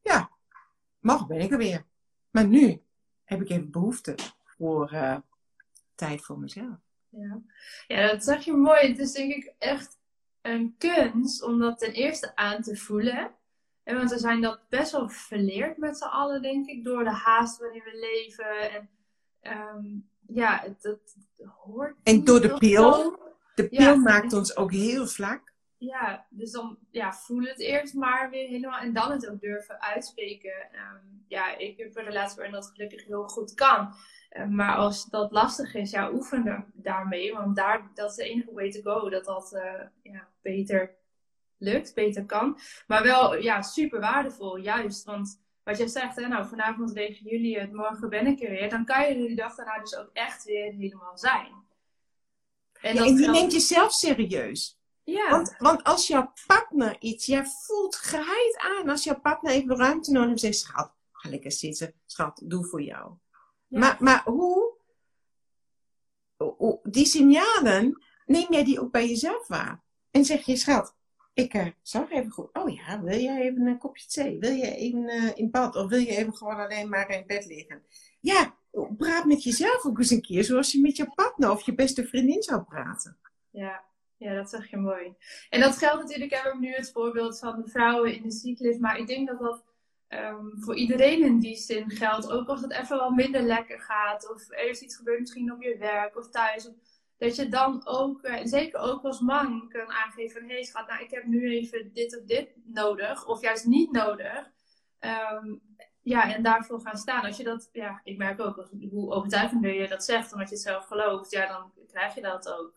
ja, morgen ben ik er weer. Maar nu heb ik even behoefte voor uh, tijd voor mezelf. Ja. ja, dat zeg je mooi. Het is denk ik echt een kunst om dat ten eerste aan te voelen. En want we zijn dat best wel verleerd met z'n allen, denk ik, door de haast waarin we leven. En um, ja, dat hoort. En door de pil. De pil ja, maakt ons ook heel vlak. Ja, dus dan ja, voel het eerst maar weer helemaal. En dan het ook durven uitspreken. Um, ja, ik heb een relatie waarin dat gelukkig heel goed kan. Um, maar als dat lastig is, ja, oefen daarmee. Want daar, dat is de enige way to go. Dat dat uh, ja, beter lukt, beter kan. Maar wel ja, super waardevol, juist. Want wat jij zegt, hè, nou vanavond regen jullie het, morgen ben ik er weer. Dan kan je die dag daarna dus ook echt weer helemaal zijn. En, ja, en je neemt jezelf serieus. Ja. Want, want als jouw partner iets, jij voelt geheid aan als jouw partner even ruimte nodig heeft, zegt schat, ga lekker zitten, schat, doe voor jou. Ja. Maar, maar hoe, die signalen, neem jij die ook bij jezelf waar? En zeg je, schat, ik uh, zag even goed. Oh ja, wil jij even een kopje thee? Wil je even uh, in bad? Of wil je even gewoon alleen maar in bed liggen? Ja, praat met jezelf ook eens een keer zoals je met je partner of je beste vriendin zou praten. Ja, ja, dat zeg je mooi. En dat geldt natuurlijk, hebben we nu het voorbeeld van de vrouwen in de cyclus. Maar ik denk dat dat um, voor iedereen in die zin geldt. Ook als het even wat minder lekker gaat. Of er is iets gebeurd misschien op je werk of thuis. Dat je dan ook, uh, zeker ook als man, kan aangeven van... Hé hey, schat, nou ik heb nu even dit of dit nodig. Of juist niet nodig. Um, ja, en daarvoor gaan staan. Als je dat, ja, ik merk ook hoe overtuigender je dat zegt, omdat je het zelf gelooft, ja, dan krijg je dat ook.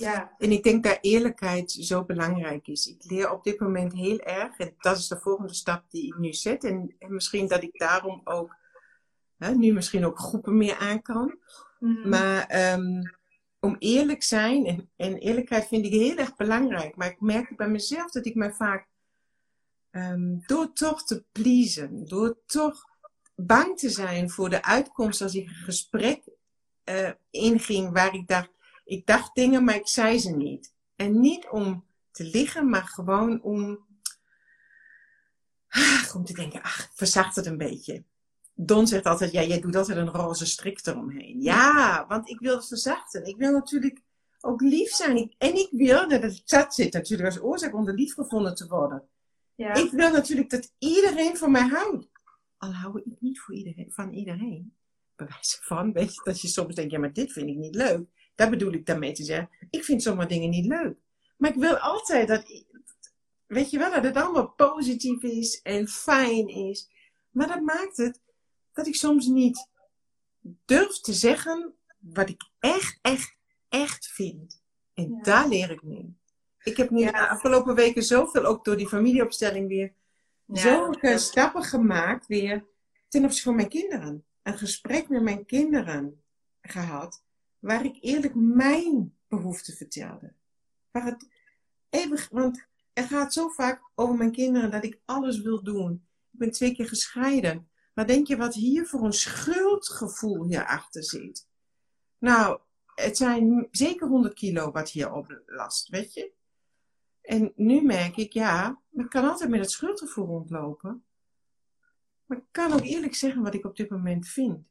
Ja. En ik denk dat eerlijkheid zo belangrijk is. Ik leer op dit moment heel erg, en dat is de volgende stap die ik nu zet. En, en misschien dat ik daarom ook, hè, nu misschien ook groepen meer aan kan. Mm. Maar um, om eerlijk zijn, en, en eerlijkheid vind ik heel erg belangrijk. Maar ik merk bij mezelf dat ik me vaak um, door toch te pleasen, door toch bang te zijn voor de uitkomst als ik een gesprek uh, inging waar ik dacht, ik dacht dingen, maar ik zei ze niet. En niet om te liggen, maar gewoon om, ah, om te denken, ach, verzacht het een beetje. Don zegt altijd, ja, jij doet altijd een roze strik eromheen. Ja, want ik wil het verzachten. Ik wil natuurlijk ook lief zijn. en ik wil, dat het zit natuurlijk als oorzaak om de lief gevonden te worden. Ja. Ik wil natuurlijk dat iedereen van mij houdt. Al hou ik niet voor iedereen, van iedereen. Bewijs van, weet je, dat je soms denkt, ja, maar dit vind ik niet leuk. Daar bedoel ik daarmee te zeggen. Ik vind sommige dingen niet leuk. Maar ik wil altijd dat, weet je wel, dat het allemaal positief is en fijn is. Maar dat maakt het dat ik soms niet durf te zeggen wat ik echt, echt, echt vind. En daar leer ik nu. Ik heb nu de afgelopen weken zoveel, ook door die familieopstelling weer, ja, zoveel stappen gemaakt weer ten opzichte van mijn kinderen. Een gesprek met mijn kinderen gehad, waar ik eerlijk mijn behoeften vertelde. Waar het eeuwig, want het gaat zo vaak over mijn kinderen dat ik alles wil doen. Ik ben twee keer gescheiden. Maar denk je wat hier voor een schuldgevoel hierachter zit? Nou, het zijn zeker 100 kilo wat hier op last, weet je? En nu merk ik, ja, ik kan altijd met het schuldgevoel rondlopen. Maar ik kan ook eerlijk zeggen wat ik op dit moment vind.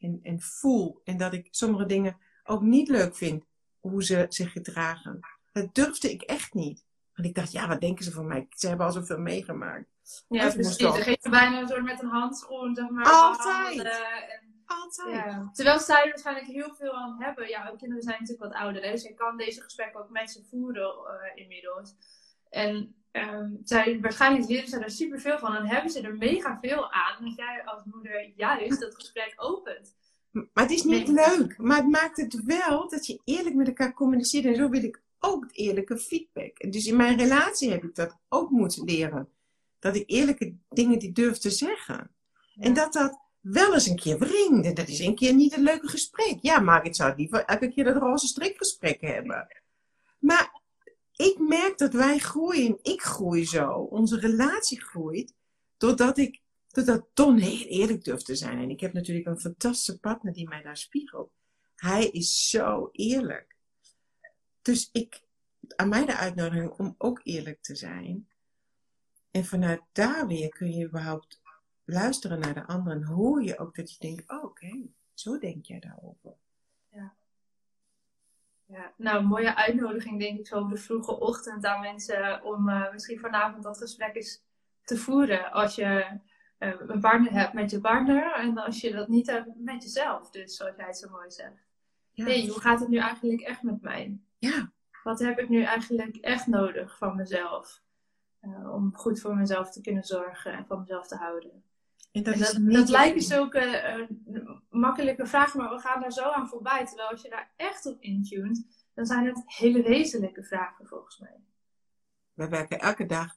En, en voel. En dat ik sommige dingen ook niet leuk vind. Hoe ze zich gedragen. Dat durfde ik echt niet. Want ik dacht, ja, wat denken ze van mij? Ze hebben al zoveel meegemaakt. Ja, precies. Dan geef je bijna een soort met een handschoen, zeg maar. Altijd. En, Altijd. ja. Terwijl zij er waarschijnlijk heel veel aan hebben. Ja, hun kinderen zijn natuurlijk wat ouder. Hè? Dus je kan deze gesprekken ook met ze voeren uh, inmiddels. En um, zij, waarschijnlijk leren ze er superveel van. En hebben ze er mega veel aan. Dat jij als moeder juist dat gesprek opent. Maar het is niet Nee. leuk. Maar het maakt het wel dat je eerlijk met elkaar communiceert. En zo wil ik ook eerlijke feedback. Dus in mijn relatie heb ik dat ook moeten leren. Dat ik eerlijke dingen die durf te zeggen. En dat dat wel eens een keer wringt. En dat is een keer niet een leuke gesprek. Ja, maar ik zou liever elke keer dat roze strikgesprek hebben. Maar ik merk dat wij groeien. Ik groei zo. Onze relatie groeit. Doordat ik, doordat Don heel eerlijk durft te zijn. En ik heb natuurlijk een fantastische partner die mij daar spiegelt. Hij is zo eerlijk. Dus ik, aan mij de uitnodiging om ook eerlijk te zijn. En vanuit daar weer kun je überhaupt luisteren naar de ander. En hoor je ook dat je denkt, oh, oké, zo denk jij daarover. Ja, nou, een mooie uitnodiging denk ik zo op de vroege ochtend aan mensen om eh, misschien vanavond dat gesprek eens te voeren. Als je eh, een partner hebt met je partner en als je dat niet hebt met jezelf. Dus zoals jij het zo mooi zegt. Ja. hey, hoe gaat het nu eigenlijk echt met mij? ja. Wat heb ik nu eigenlijk echt nodig van mezelf? Eh, om goed voor mezelf te kunnen zorgen en van mezelf te houden. En dat, En is dat, niet dat lijken zulke eh, makkelijke vragen, maar we gaan daar zo aan voorbij. Terwijl als je daar echt op intunt, dan zijn het hele wezenlijke vragen volgens mij. We werken elke dag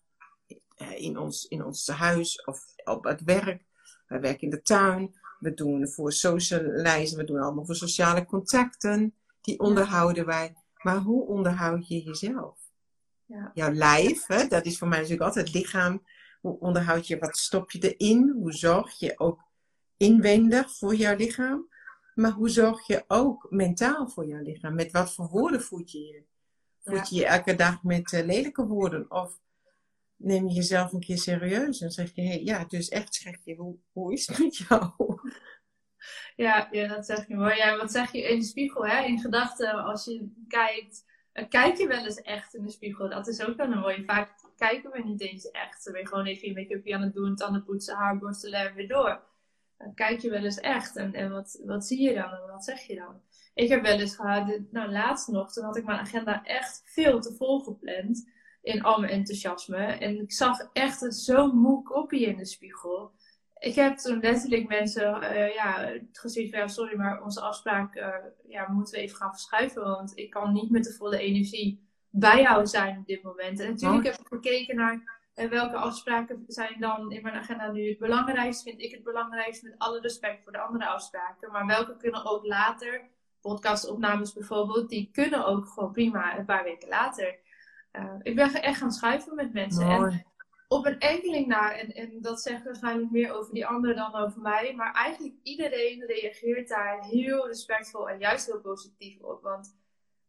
eh, in ons, in ons huis of op het werk. We werken in de tuin. We doen voor socializen. We doen allemaal voor sociale contacten. Die onderhouden wij. Maar hoe onderhoud je jezelf? Ja. Jouw lijf, hè, dat is voor mij natuurlijk altijd lichaam. Hoe onderhoud je, wat stop je erin? Hoe zorg je ook inwendig voor jouw lichaam? Maar hoe zorg je ook mentaal voor jouw lichaam? Met wat voor woorden voed je je? Voed je je elke dag met eh, lelijke woorden? Of neem je jezelf een keer serieus en zeg je, hey, ja, dus echt schatje, hoe, hoe is het met jou? Ja, ja, dat zeg je mooi. Ja, wat zeg je in de spiegel, hè? in gedachten, als je kijkt, eh, kijk je wel eens echt in de spiegel? Dat is ook wel een mooie. Vaak kijken we niet eens echt. Dan ben je gewoon even je make-upje aan het doen, tanden poetsen, haar borstelen en weer door. Dan kijk je wel eens echt en, en wat, wat zie je dan en wat zeg je dan? Ik heb wel eens gehad, nou laatst nog, toen had ik mijn agenda echt veel te vol gepland in al mijn enthousiasme. En ik zag echt een zo'n moe kopie in de spiegel. Ik heb toen letterlijk mensen eh, ja, gezien van sorry, maar onze afspraak eh, ja, moeten we even gaan verschuiven. Want ik kan niet met de volle energie bij jou zijn op dit moment. En natuurlijk Oh. heb ik gekeken naar eh, welke afspraken zijn dan in mijn agenda nu het belangrijkst. Vind ik het belangrijkst met alle respect voor de andere afspraken. Maar welke kunnen ook later, podcastopnames bijvoorbeeld, die kunnen ook gewoon prima een paar weken later. Eh, ik ben echt gaan schuiven met mensen. En op een enkeling na, en, en dat zegt waarschijnlijk meer over die ander dan over mij, maar eigenlijk iedereen reageert daar heel respectvol en juist heel positief op. Want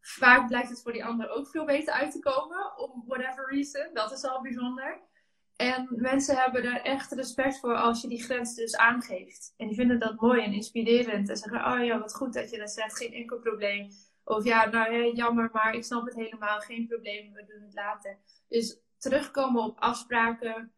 vaak blijkt het voor die ander ook veel beter uit te komen, om whatever reason. Dat is al bijzonder. En mensen hebben er echt respect voor als je die grens dus aangeeft. En die vinden dat mooi en inspirerend. En zeggen, oh ja, wat goed dat je dat zegt, geen enkel probleem. Of ja, nou ja, jammer, maar ik snap het helemaal, geen probleem, we doen het later. Dus terugkomen op afspraken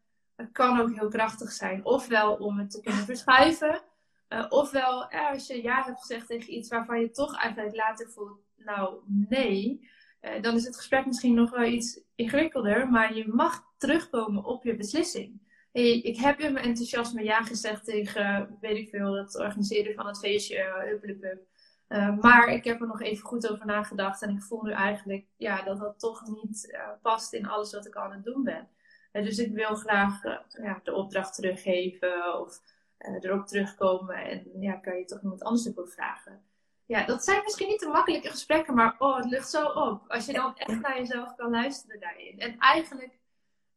kan ook heel krachtig zijn. Ofwel om het te kunnen verschuiven. eh, ofwel eh, als je ja hebt gezegd tegen iets waarvan je toch eigenlijk later voelt, nou nee. eh, dan is het gesprek misschien nog wel iets ingewikkelder. Maar je mag terugkomen op je beslissing. Hey, ik heb in mijn enthousiasme ja gezegd tegen, weet ik veel, het organiseren van het feestje, uh, Huppelepup. Uh, maar ik heb er nog even goed over nagedacht en ik voel nu eigenlijk ja, dat dat toch niet past in alles wat ik aan het doen ben. Dus ik wil graag ja, de opdracht teruggeven of erop terugkomen. En ja, kan je toch iemand anders ervoor vragen. Ja, dat zijn misschien niet de makkelijke gesprekken, maar oh, het lucht zo op. Als je dan echt naar jezelf kan luisteren daarin. En eigenlijk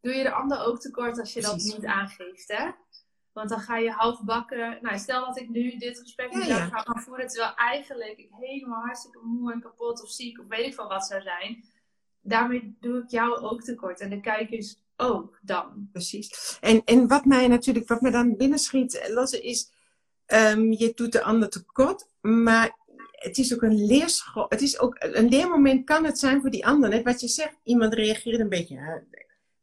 doe je de ander ook tekort als je dat niet aangeeft, hè? Want dan ga je half bakken. Nou, stel dat ik nu dit gesprek met jou ga gaan voeren, terwijl eigenlijk ik helemaal hartstikke moe en kapot of ziek of weet ik van wat zou zijn. Daarmee doe ik jou ook tekort. En de kijkers ook dan. Precies. En, en wat mij natuurlijk, wat me dan binnenschiet, Losse, is, um, je doet de ander tekort, maar het is ook een leerschool. Het is ook een leermoment kan het zijn voor die ander. Net wat je zegt, iemand reageert een beetje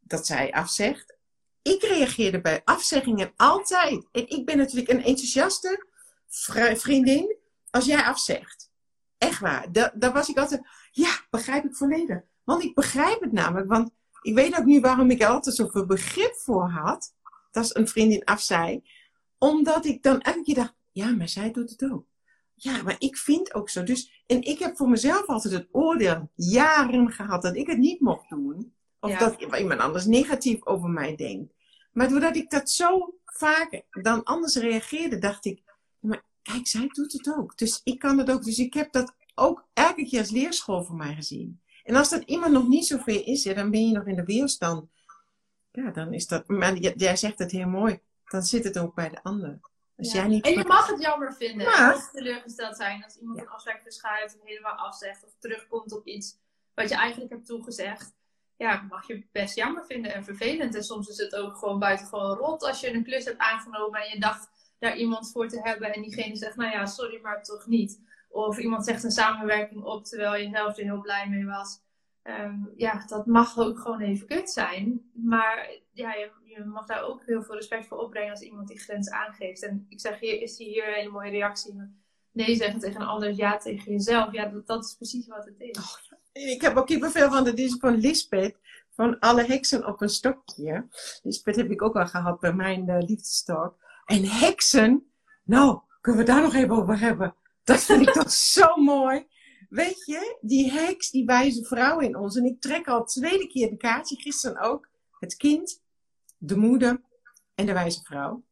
dat zij afzegt. Ik reageerde bij afzeggingen altijd. En ik ben natuurlijk een enthousiaste vriendin als jij afzegt. Echt waar. Daar was ik altijd, ja, begrijp ik volledig. Want ik begrijp het namelijk. Want ik weet ook nu waarom ik er altijd zoveel begrip voor had. Dat een vriendin afzei. Omdat ik dan elke keer dacht, ja, maar zij doet het ook. Ja, maar ik vind ook zo. Dus, en ik heb voor mezelf altijd het oordeel jaren gehad dat ik het niet mocht doen. Of dat iemand anders negatief over mij denkt. Maar doordat ik dat zo vaak dan anders reageerde, dacht ik, maar kijk, zij doet het ook. Dus ik kan het ook. Dus ik heb dat ook elke keer als leerschool voor mij gezien. En als dat iemand nog niet zoveel is, ja, dan ben je nog in de weerstand. Ja, dan is dat. Maar jij zegt het heel mooi. Dan zit het ook bij de ander. Als jij niet en je mag het jammer vinden. Of teleurgesteld zijn als iemand een afspraak verschuift of helemaal afzegt of terugkomt op iets wat je eigenlijk hebt toegezegd ja, mag je best jammer vinden en vervelend. En soms is het ook gewoon buitengewoon rot als je een klus hebt aangenomen en je dacht daar iemand voor te hebben en diegene zegt, nou ja, sorry, maar toch niet. Of iemand zegt een samenwerking op terwijl je zelf er heel blij mee was. Ehm, ja, dat mag ook gewoon even kut zijn. Maar ja, je, mag daar ook heel veel respect voor opbrengen als iemand die grens aangeeft. En ik zeg, hier is hier een hele mooie reactie. Nee zeggen tegen een ander, ja tegen jezelf. Ja, dat, dat is precies wat het is. Oh, ik heb ook kippenvel van de is van Lisbeth. Van alle heksen op een stokje. Lisbeth heb ik ook al gehad bij mijn uh. En heksen, nou, kunnen we daar nog even over hebben. Dat vind ik toch zo mooi. Weet je, die heks, die wijze vrouw in ons. En ik trek al tweede keer de kaartje, gisteren ook. Het kind, de moeder en de wijze vrouw.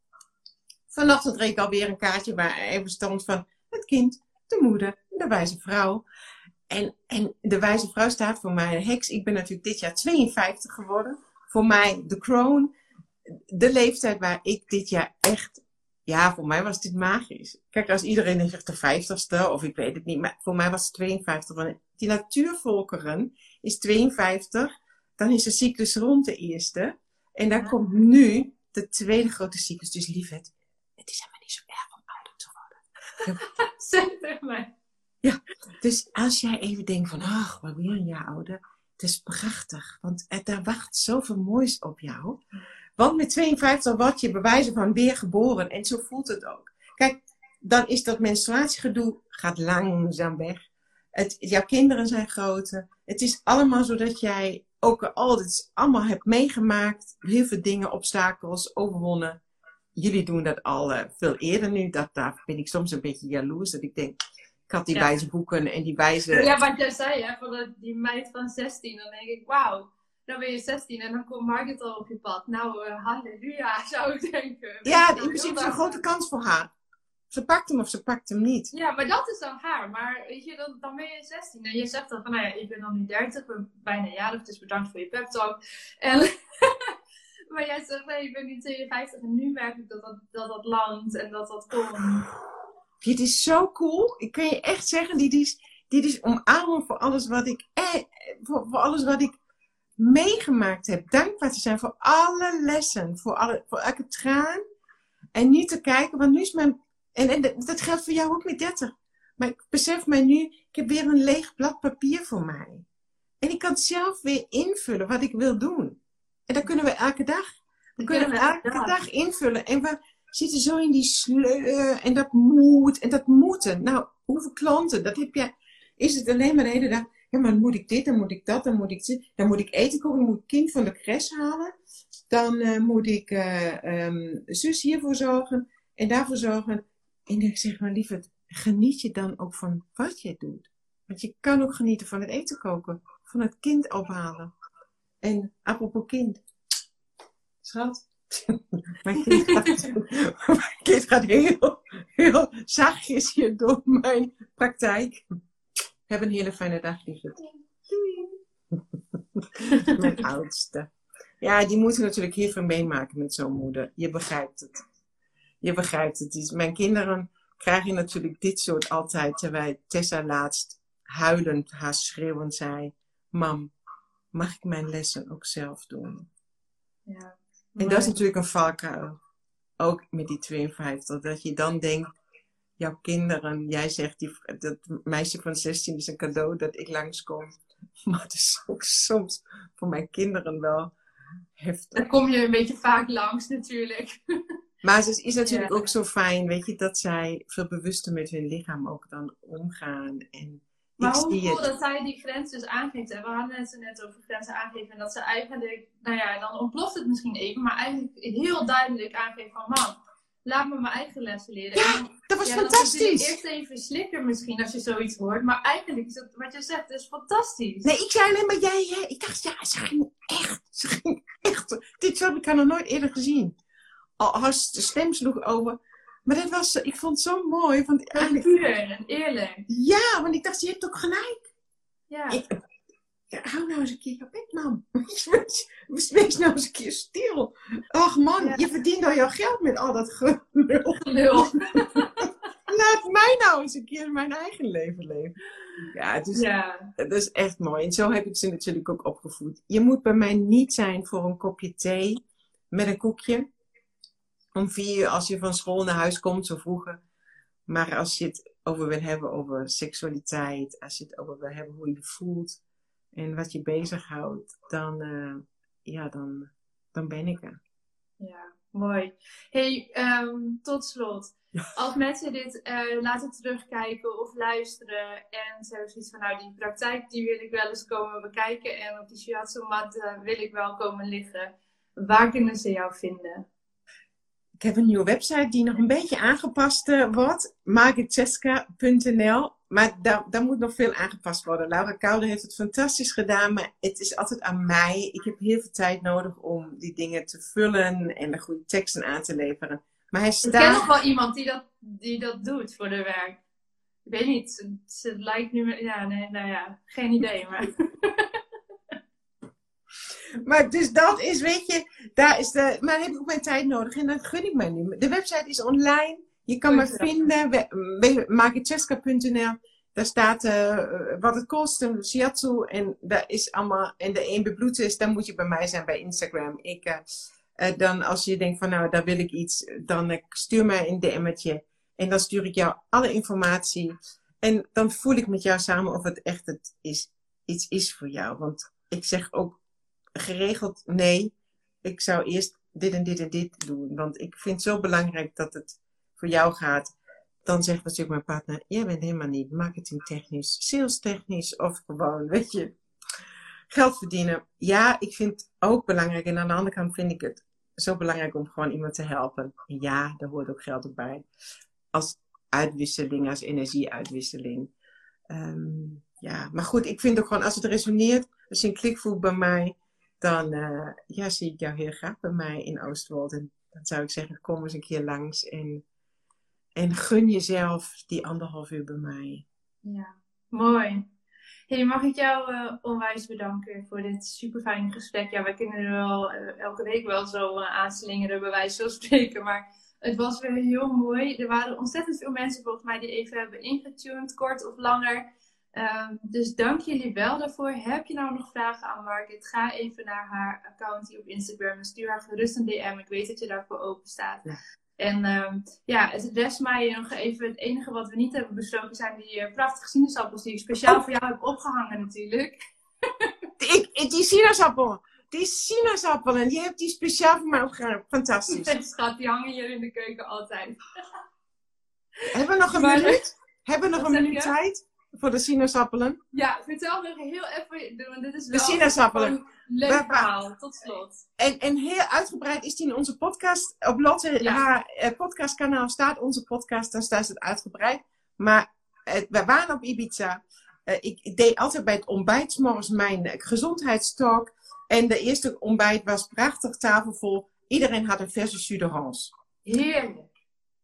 Vanochtend reed ik alweer een kaartje waar even stond van het kind, de moeder, de wijze vrouw. En, en de wijze vrouw staat voor mij, heks. Ik ben natuurlijk dit jaar 52 geworden. Voor mij de kroon. De leeftijd waar ik dit jaar echt, ja, voor mij was dit magisch. Kijk, als iedereen zegt de 50ste, of ik weet het niet, maar voor mij was het 52. Want die natuurvolkeren is 52, dan is de cyclus rond de eerste. En dan komt nu de tweede grote cyclus. Dus liefheid, het is helemaal niet zo erg om ouder te worden. Zeg mij. Ja, dus als jij even denkt van, ach, wat weer een jaar ouder. Het is prachtig, want er, daar wacht zoveel moois op jou. Want met 52 word je bewijzen van weer geboren. En zo voelt het ook. Kijk, dan is dat menstruatiegedoe gaat langzaam weg. Het, jouw kinderen zijn groter. Het is allemaal zodat jij ook altijd allemaal hebt meegemaakt. Heel veel dingen, obstakels, overwonnen. Jullie doen dat al uh, veel eerder nu. Dat, daar ben ik soms een beetje jaloers. Dat ik denk, ik had die wijze boeken en die wijze... Ja, wat jij zei, hè, van die meid van 16. Dan denk ik, wauw, dan ben je 16 en dan komt Margit al op je pad. Nou, uh, halleluja, zou ik denken. Ja, in principe is een grote kans voor haar. Ze pakt hem of ze pakt hem niet. Ja, maar dat is dan haar. Maar weet je, dan, dan ben je 16 en je zegt dan van, nou ja, ik ben dan nu 30, ben bijna jarig, dus bedankt voor je pep talk. En... maar jij zegt, nee, ik ben nu 52 en nu merk ik dat dat, dat, dat landt en dat dat komt. Dit is zo cool. Ik kan je echt zeggen, dit is, dit is omarmen voor alles wat ik, eh, voor, voor alles wat ik meegemaakt heb. Dankbaar te zijn voor alle lessen, voor, alle, voor elke traan. En niet te kijken, want nu is mijn. En, en dat geldt voor jou ook met 30. Maar ik besef mij nu, ik heb weer een leeg blad papier voor mij. En ik kan zelf weer invullen wat ik wil doen. En dat kunnen we elke dag. Dat kunnen we elke dag invullen. En we, zitten zo in die sleur en dat moet en dat moeten. Nou, hoeveel klanten, dat heb je, is het alleen maar de hele dag. Ja, maar moet ik dit, dan moet ik dat, dan moet ik dit, dan moet ik eten koken, dan moet ik kind van de crash halen. Dan uh, moet ik uh, um, zus hiervoor zorgen en daarvoor zorgen. En ik zeg maar liever, geniet je dan ook van wat je doet. Want je kan ook genieten van het eten koken, van het kind ophalen. En apropos kind, schat, mijn, kind gaat, mijn kind gaat heel, heel zachtjes hier door mijn praktijk. Heb een hele fijne dag, lieverd. mijn oudste. Ja, die moeten natuurlijk heel veel meemaken met zo'n moeder. Je begrijpt het. Je begrijpt het. Mijn kinderen krijgen natuurlijk dit soort altijd. Terwijl Tessa laatst huilend, haar schreeuwend zei: Mam, mag ik mijn lessen ook zelf doen? Ja. En dat is natuurlijk een valkuil. Ook met die 52. Dat je dan denkt, jouw kinderen, jij zegt, die, dat meisje van 16 is een cadeau dat ik langskom. Maar het is ook soms voor mijn kinderen wel heftig. Dan kom je een beetje vaak langs natuurlijk. Maar het is natuurlijk Ja. ook zo fijn, weet je, dat zij veel bewuster met hun lichaam ook dan omgaan. En Maar ik hoe cool dat zij die grens dus aangeeft. We hadden het er net over grenzen aangeven. En dat ze eigenlijk, nou ja, dan ontploft het misschien even. Maar eigenlijk heel duidelijk aangeeft van, man, laat me mijn eigen lessen leren. Ja, En dan- Dat was ja, dat fantastisch. eerst even slikken misschien als je zoiets hoort. Maar eigenlijk is het, wat je zegt, is fantastisch. Nee, ik zei alleen maar jij, hè. Ik dacht, ja, ze ging echt, ze ging echt. Dit heb ik haar nog nooit eerder gezien. Al haar stem sloeg over. Maar dat was, ik vond het zo mooi. Want eigenlijk, puur en eerlijk. ja, want ik dacht, je hebt ook gelijk. Ja. Ik, ja, hou nou eens een keer je bek, man. Wees, nou eens een keer stil. Ach man, Ja. je verdient al jouw geld met al dat gelul. Lul. Laat mij nou eens een keer mijn eigen leven leven. Ja, het is, Ja. dat is echt mooi. En zo heb ik ze natuurlijk ook opgevoed. Je moet bij mij niet zijn voor een kopje thee met een koekje. Om vier uur als je van school naar huis komt, zo vroeger. Maar als je het over wil hebben over seksualiteit, als je het over wil hebben hoe je je voelt en wat je bezighoudt, dan, eh, ja, dan, dan ben ik er. Ja, mooi. Hey, ehm, tot slot. Als mensen dit eh, laten terugkijken of luisteren en ze hebben zoiets van, nou die praktijk die wil ik wel eens komen bekijken en op die shiatsu mat eh, wil ik wel komen liggen. Waar kunnen ze jou vinden? Ik heb een nieuwe website die nog een beetje aangepast wordt. margitcheska.nl Maar daar, daar moet nog veel aangepast worden. Laura Koude heeft het fantastisch gedaan. Maar het is altijd aan mij. Ik heb heel veel tijd nodig om die dingen te vullen. En de goede teksten aan te leveren. Maar hij Ik ken staat... nog wel iemand die dat, die dat doet voor de werk. Ik weet niet, ze, ze lijkt nu... Ja, nee, nou ja, geen idee, maar... Maar dus dat is, weet je, daar is de, maar heb ik ook mijn tijd nodig en dat gun ik mij nu. De website is online, je kan me vinden, margitcheska.nl. Daar staat eh, wat het kost, een shiatsu en daar is allemaal, en de een bebloed is, dan moet je bij mij zijn bij Instagram. Ik, eh, eh, dan als je denkt van nou, daar wil ik iets, dan stuur mij een DM'tje en dan stuur ik jou alle informatie. En dan voel ik met jou samen of het echt het is, iets is voor jou. Want ik zeg ook geregeld nee. Ik zou eerst dit en dit en dit doen. Want ik vind het zo belangrijk dat het voor jou gaat. Dan zegt natuurlijk mijn partner, jij bent helemaal niet marketingtechnisch, salestechnisch of gewoon, weet je, geld verdienen. Ja, ik vind het ook belangrijk. En aan de andere kant vind ik het zo belangrijk om gewoon iemand te helpen. Ja, daar hoort ook geld ook bij. Als uitwisseling, als energieuitwisseling. Ehm, ja, maar goed, ik vind ook gewoon als het resoneert, als je een klik voelt bij mij, dan eh, ja, zie ik jou heel graag bij mij in Oostwold. En dan zou ik zeggen, kom eens een keer langs en, en gun jezelf die anderhalf uur bij mij. Ja, mooi. Hey, mag ik jou eh, onwijs bedanken voor dit super fijne gesprek. Ja, wij kunnen er wel eh, elke week wel zo eh, aanslingeren, bij wijze van spreken. Maar het was weer heel mooi. Er waren ontzettend veel mensen volgens mij die even hebben ingetuned, kort of langer. Ehm, dus dank jullie wel daarvoor. Heb je nou nog vragen aan Margit? Ga even naar haar account hier op Instagram en stuur haar gerust een DM. Ik weet dat je daarvoor open staat. Ja. En ehm, ja, het rest mij nog even. Het enige wat we niet hebben besproken zijn die eh, prachtige sinaasappels die ik speciaal voor jou heb opgehangen natuurlijk. Ik, ik- die sinaasappel, die sinaasappelen, die heb die speciaal voor mij opgehangen. Fantastisch. Schat, die hangen hier in de keuken altijd. Hebben we nog een Maar- minuut? Hebben we nog een minuut tijd voor de sinaasappelen? Ja, vertel nog heel even, want dit is De sinaasappelen. leuk Waar- verhaal. Tot slot. En, en heel uitgebreid is die in onze podcast. Op Lotte, Ja. haar eh, podcastkanaal staat onze podcast, daar staat het uitgebreid. Maar eh, we waren op Ibiza. Eh, ik, ik deed altijd bij het ontbijt morgens mijn eh, gezondheidstalk. En de eerste ontbijt was prachtig tafelvol Iedereen had een verse jus d'orange. Heerlijk.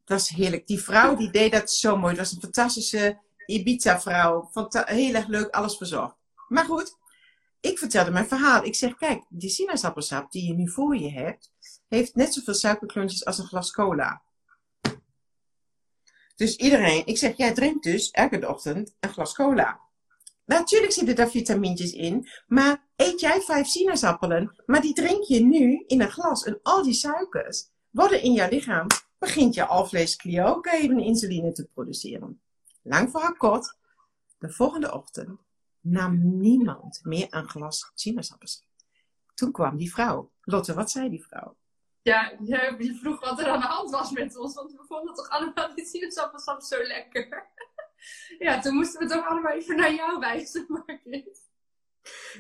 Dat was heerlijk. Die vrouw die deed dat zo mooi. Het was een fantastische Ibiza-vrouw. Heel erg leuk, alles verzorgd. Maar goed, ik vertelde mijn verhaal. Ik zeg, kijk, die sinaasappelsap die je nu voor je hebt, heeft net zoveel suikerklontjes als een glas cola. Dus iedereen, ik zeg, jij drinkt dus elke ochtend een glas cola. Natuurlijk zitten daar vitamintjes in, maar eet jij vijf sinaasappelen, maar die drink je nu in een glas. En al die suikers worden in jouw lichaam, begint je alvleesklier ook even insuline te produceren. Lang verhaal kort, de volgende ochtend nam niemand meer een glas sinaasappelsap. Toen kwam die vrouw. Lotte, wat zei die vrouw? Ja, je, je vroeg wat er aan de hand was met ons, want we vonden toch allemaal die sinaasappelsap zo lekker. ja, toen moesten we toch allemaal even naar jou wijzen, Margriet.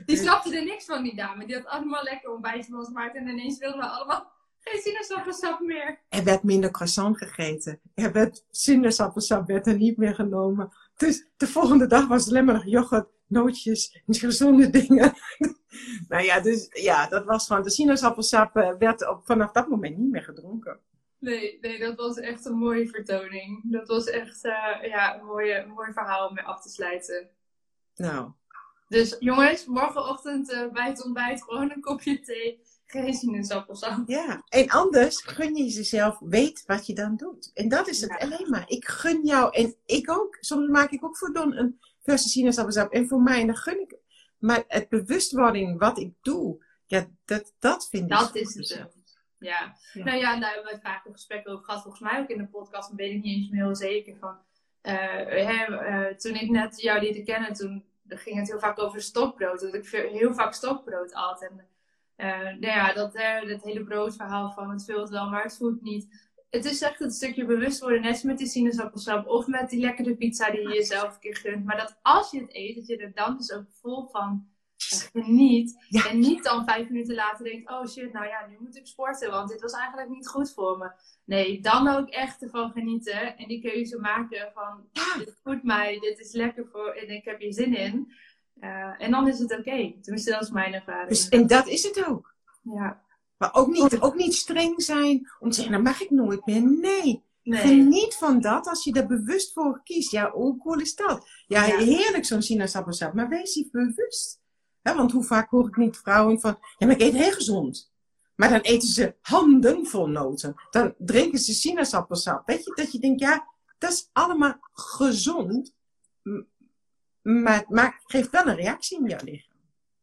Die snapte er niks van, die dame. Die had allemaal lekker ontbijt van ons gemaakt en ineens wilden we allemaal geen sinaasappelsap meer. Er werd minder croissant gegeten. Er werd sinaasappelsap werd er niet meer genomen. Dus de volgende dag was het alleen maar nog yoghurt, nootjes gezonde dingen. nou ja, dus ja, dat was gewoon. De sinaasappelsap eh, werd op, vanaf dat moment niet meer gedronken. Nee, nee, dat was echt een mooie vertoning. Dat was echt eh, ja, een, mooie, een mooi verhaal om mee af te sluiten. Nou, Dus jongens, morgenochtend eh, bij het ontbijt gewoon een kopje thee. Geen sinaasappelsap. ja. En anders gun je jezelf, weet wat je dan doet. En dat is het Ja. alleen maar. Ik gun jou, en ik ook. Soms maak ik ook voor Don een verse sinaasappelsap. En voor mij, en dan gun ik. Maar het bewustwording wat ik doe, ja, dat, dat vind ik Dat is het. Ja. Ja. nou ja, daar hebben we het vaak een gesprek over gehad. Volgens mij ook in de podcast, maar weet ik niet eens meer heel zeker van. eh, hè, eh, toen ik net jou leerde kennen, toen ging het heel vaak over stokbrood. Dat ik heel vaak stokbrood at. En nou ja, dat, eh, dat hele broodverhaal van het vult wel, maar het voelt niet. Het is echt een stukje bewust worden, net als met die sinaasappelsap of met die lekkere pizza die je jezelf een keer gunt. Maar dat als je het eet, dat je er dan dus ook vol van eh, geniet. Ja. En niet dan vijf minuten later denkt, oh shit, nou ja, nu moet ik sporten, want dit was eigenlijk niet goed voor me. Nee, dan ook echt ervan genieten en die keuze maken van, dit voedt mij, dit is lekker voor en ik heb hier zin in. Eh, en dan is het oké. Tenminste, dat is mijn ervaring. Dus, en dat is het ook. ja. Maar ook niet, ook niet streng zijn om te zeggen, dan mag ik nooit meer. Nee. Nee. Geniet van dat als je er bewust voor kiest. Ja, hoe cool is dat? Ja, Ja. heerlijk zo'n sinaasappelsap. Maar wees je bewust. Want hoe vaak hoor ik niet vrouwen van, ja, maar ik eet heel gezond. Maar dan eten ze handen vol noten. Dan drinken ze sinaasappelsap. Weet je, dat je denkt, ja, dat is allemaal gezond. Maar, het geeft wel een reactie in jouw lichaam.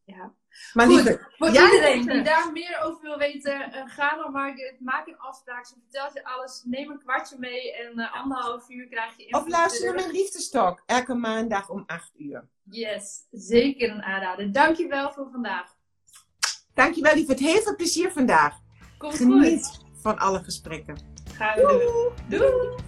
Ja. Maar Goed. Voor iedereen die eh, daar meer over wil weten, eh, ga dan maar, maak een afspraak. Ze vertelt je alles. Neem een kwartje mee en eh, anderhalf uur krijg je Of luister naar mijn liefdestalk. Elke maandag om 8 uur. Yes, zeker een aanrader. Dankjewel voor vandaag. Dankjewel lieverd. Heel veel plezier vandaag. Komt Geniet goed. van alle gesprekken. Gaan we doen. Doei.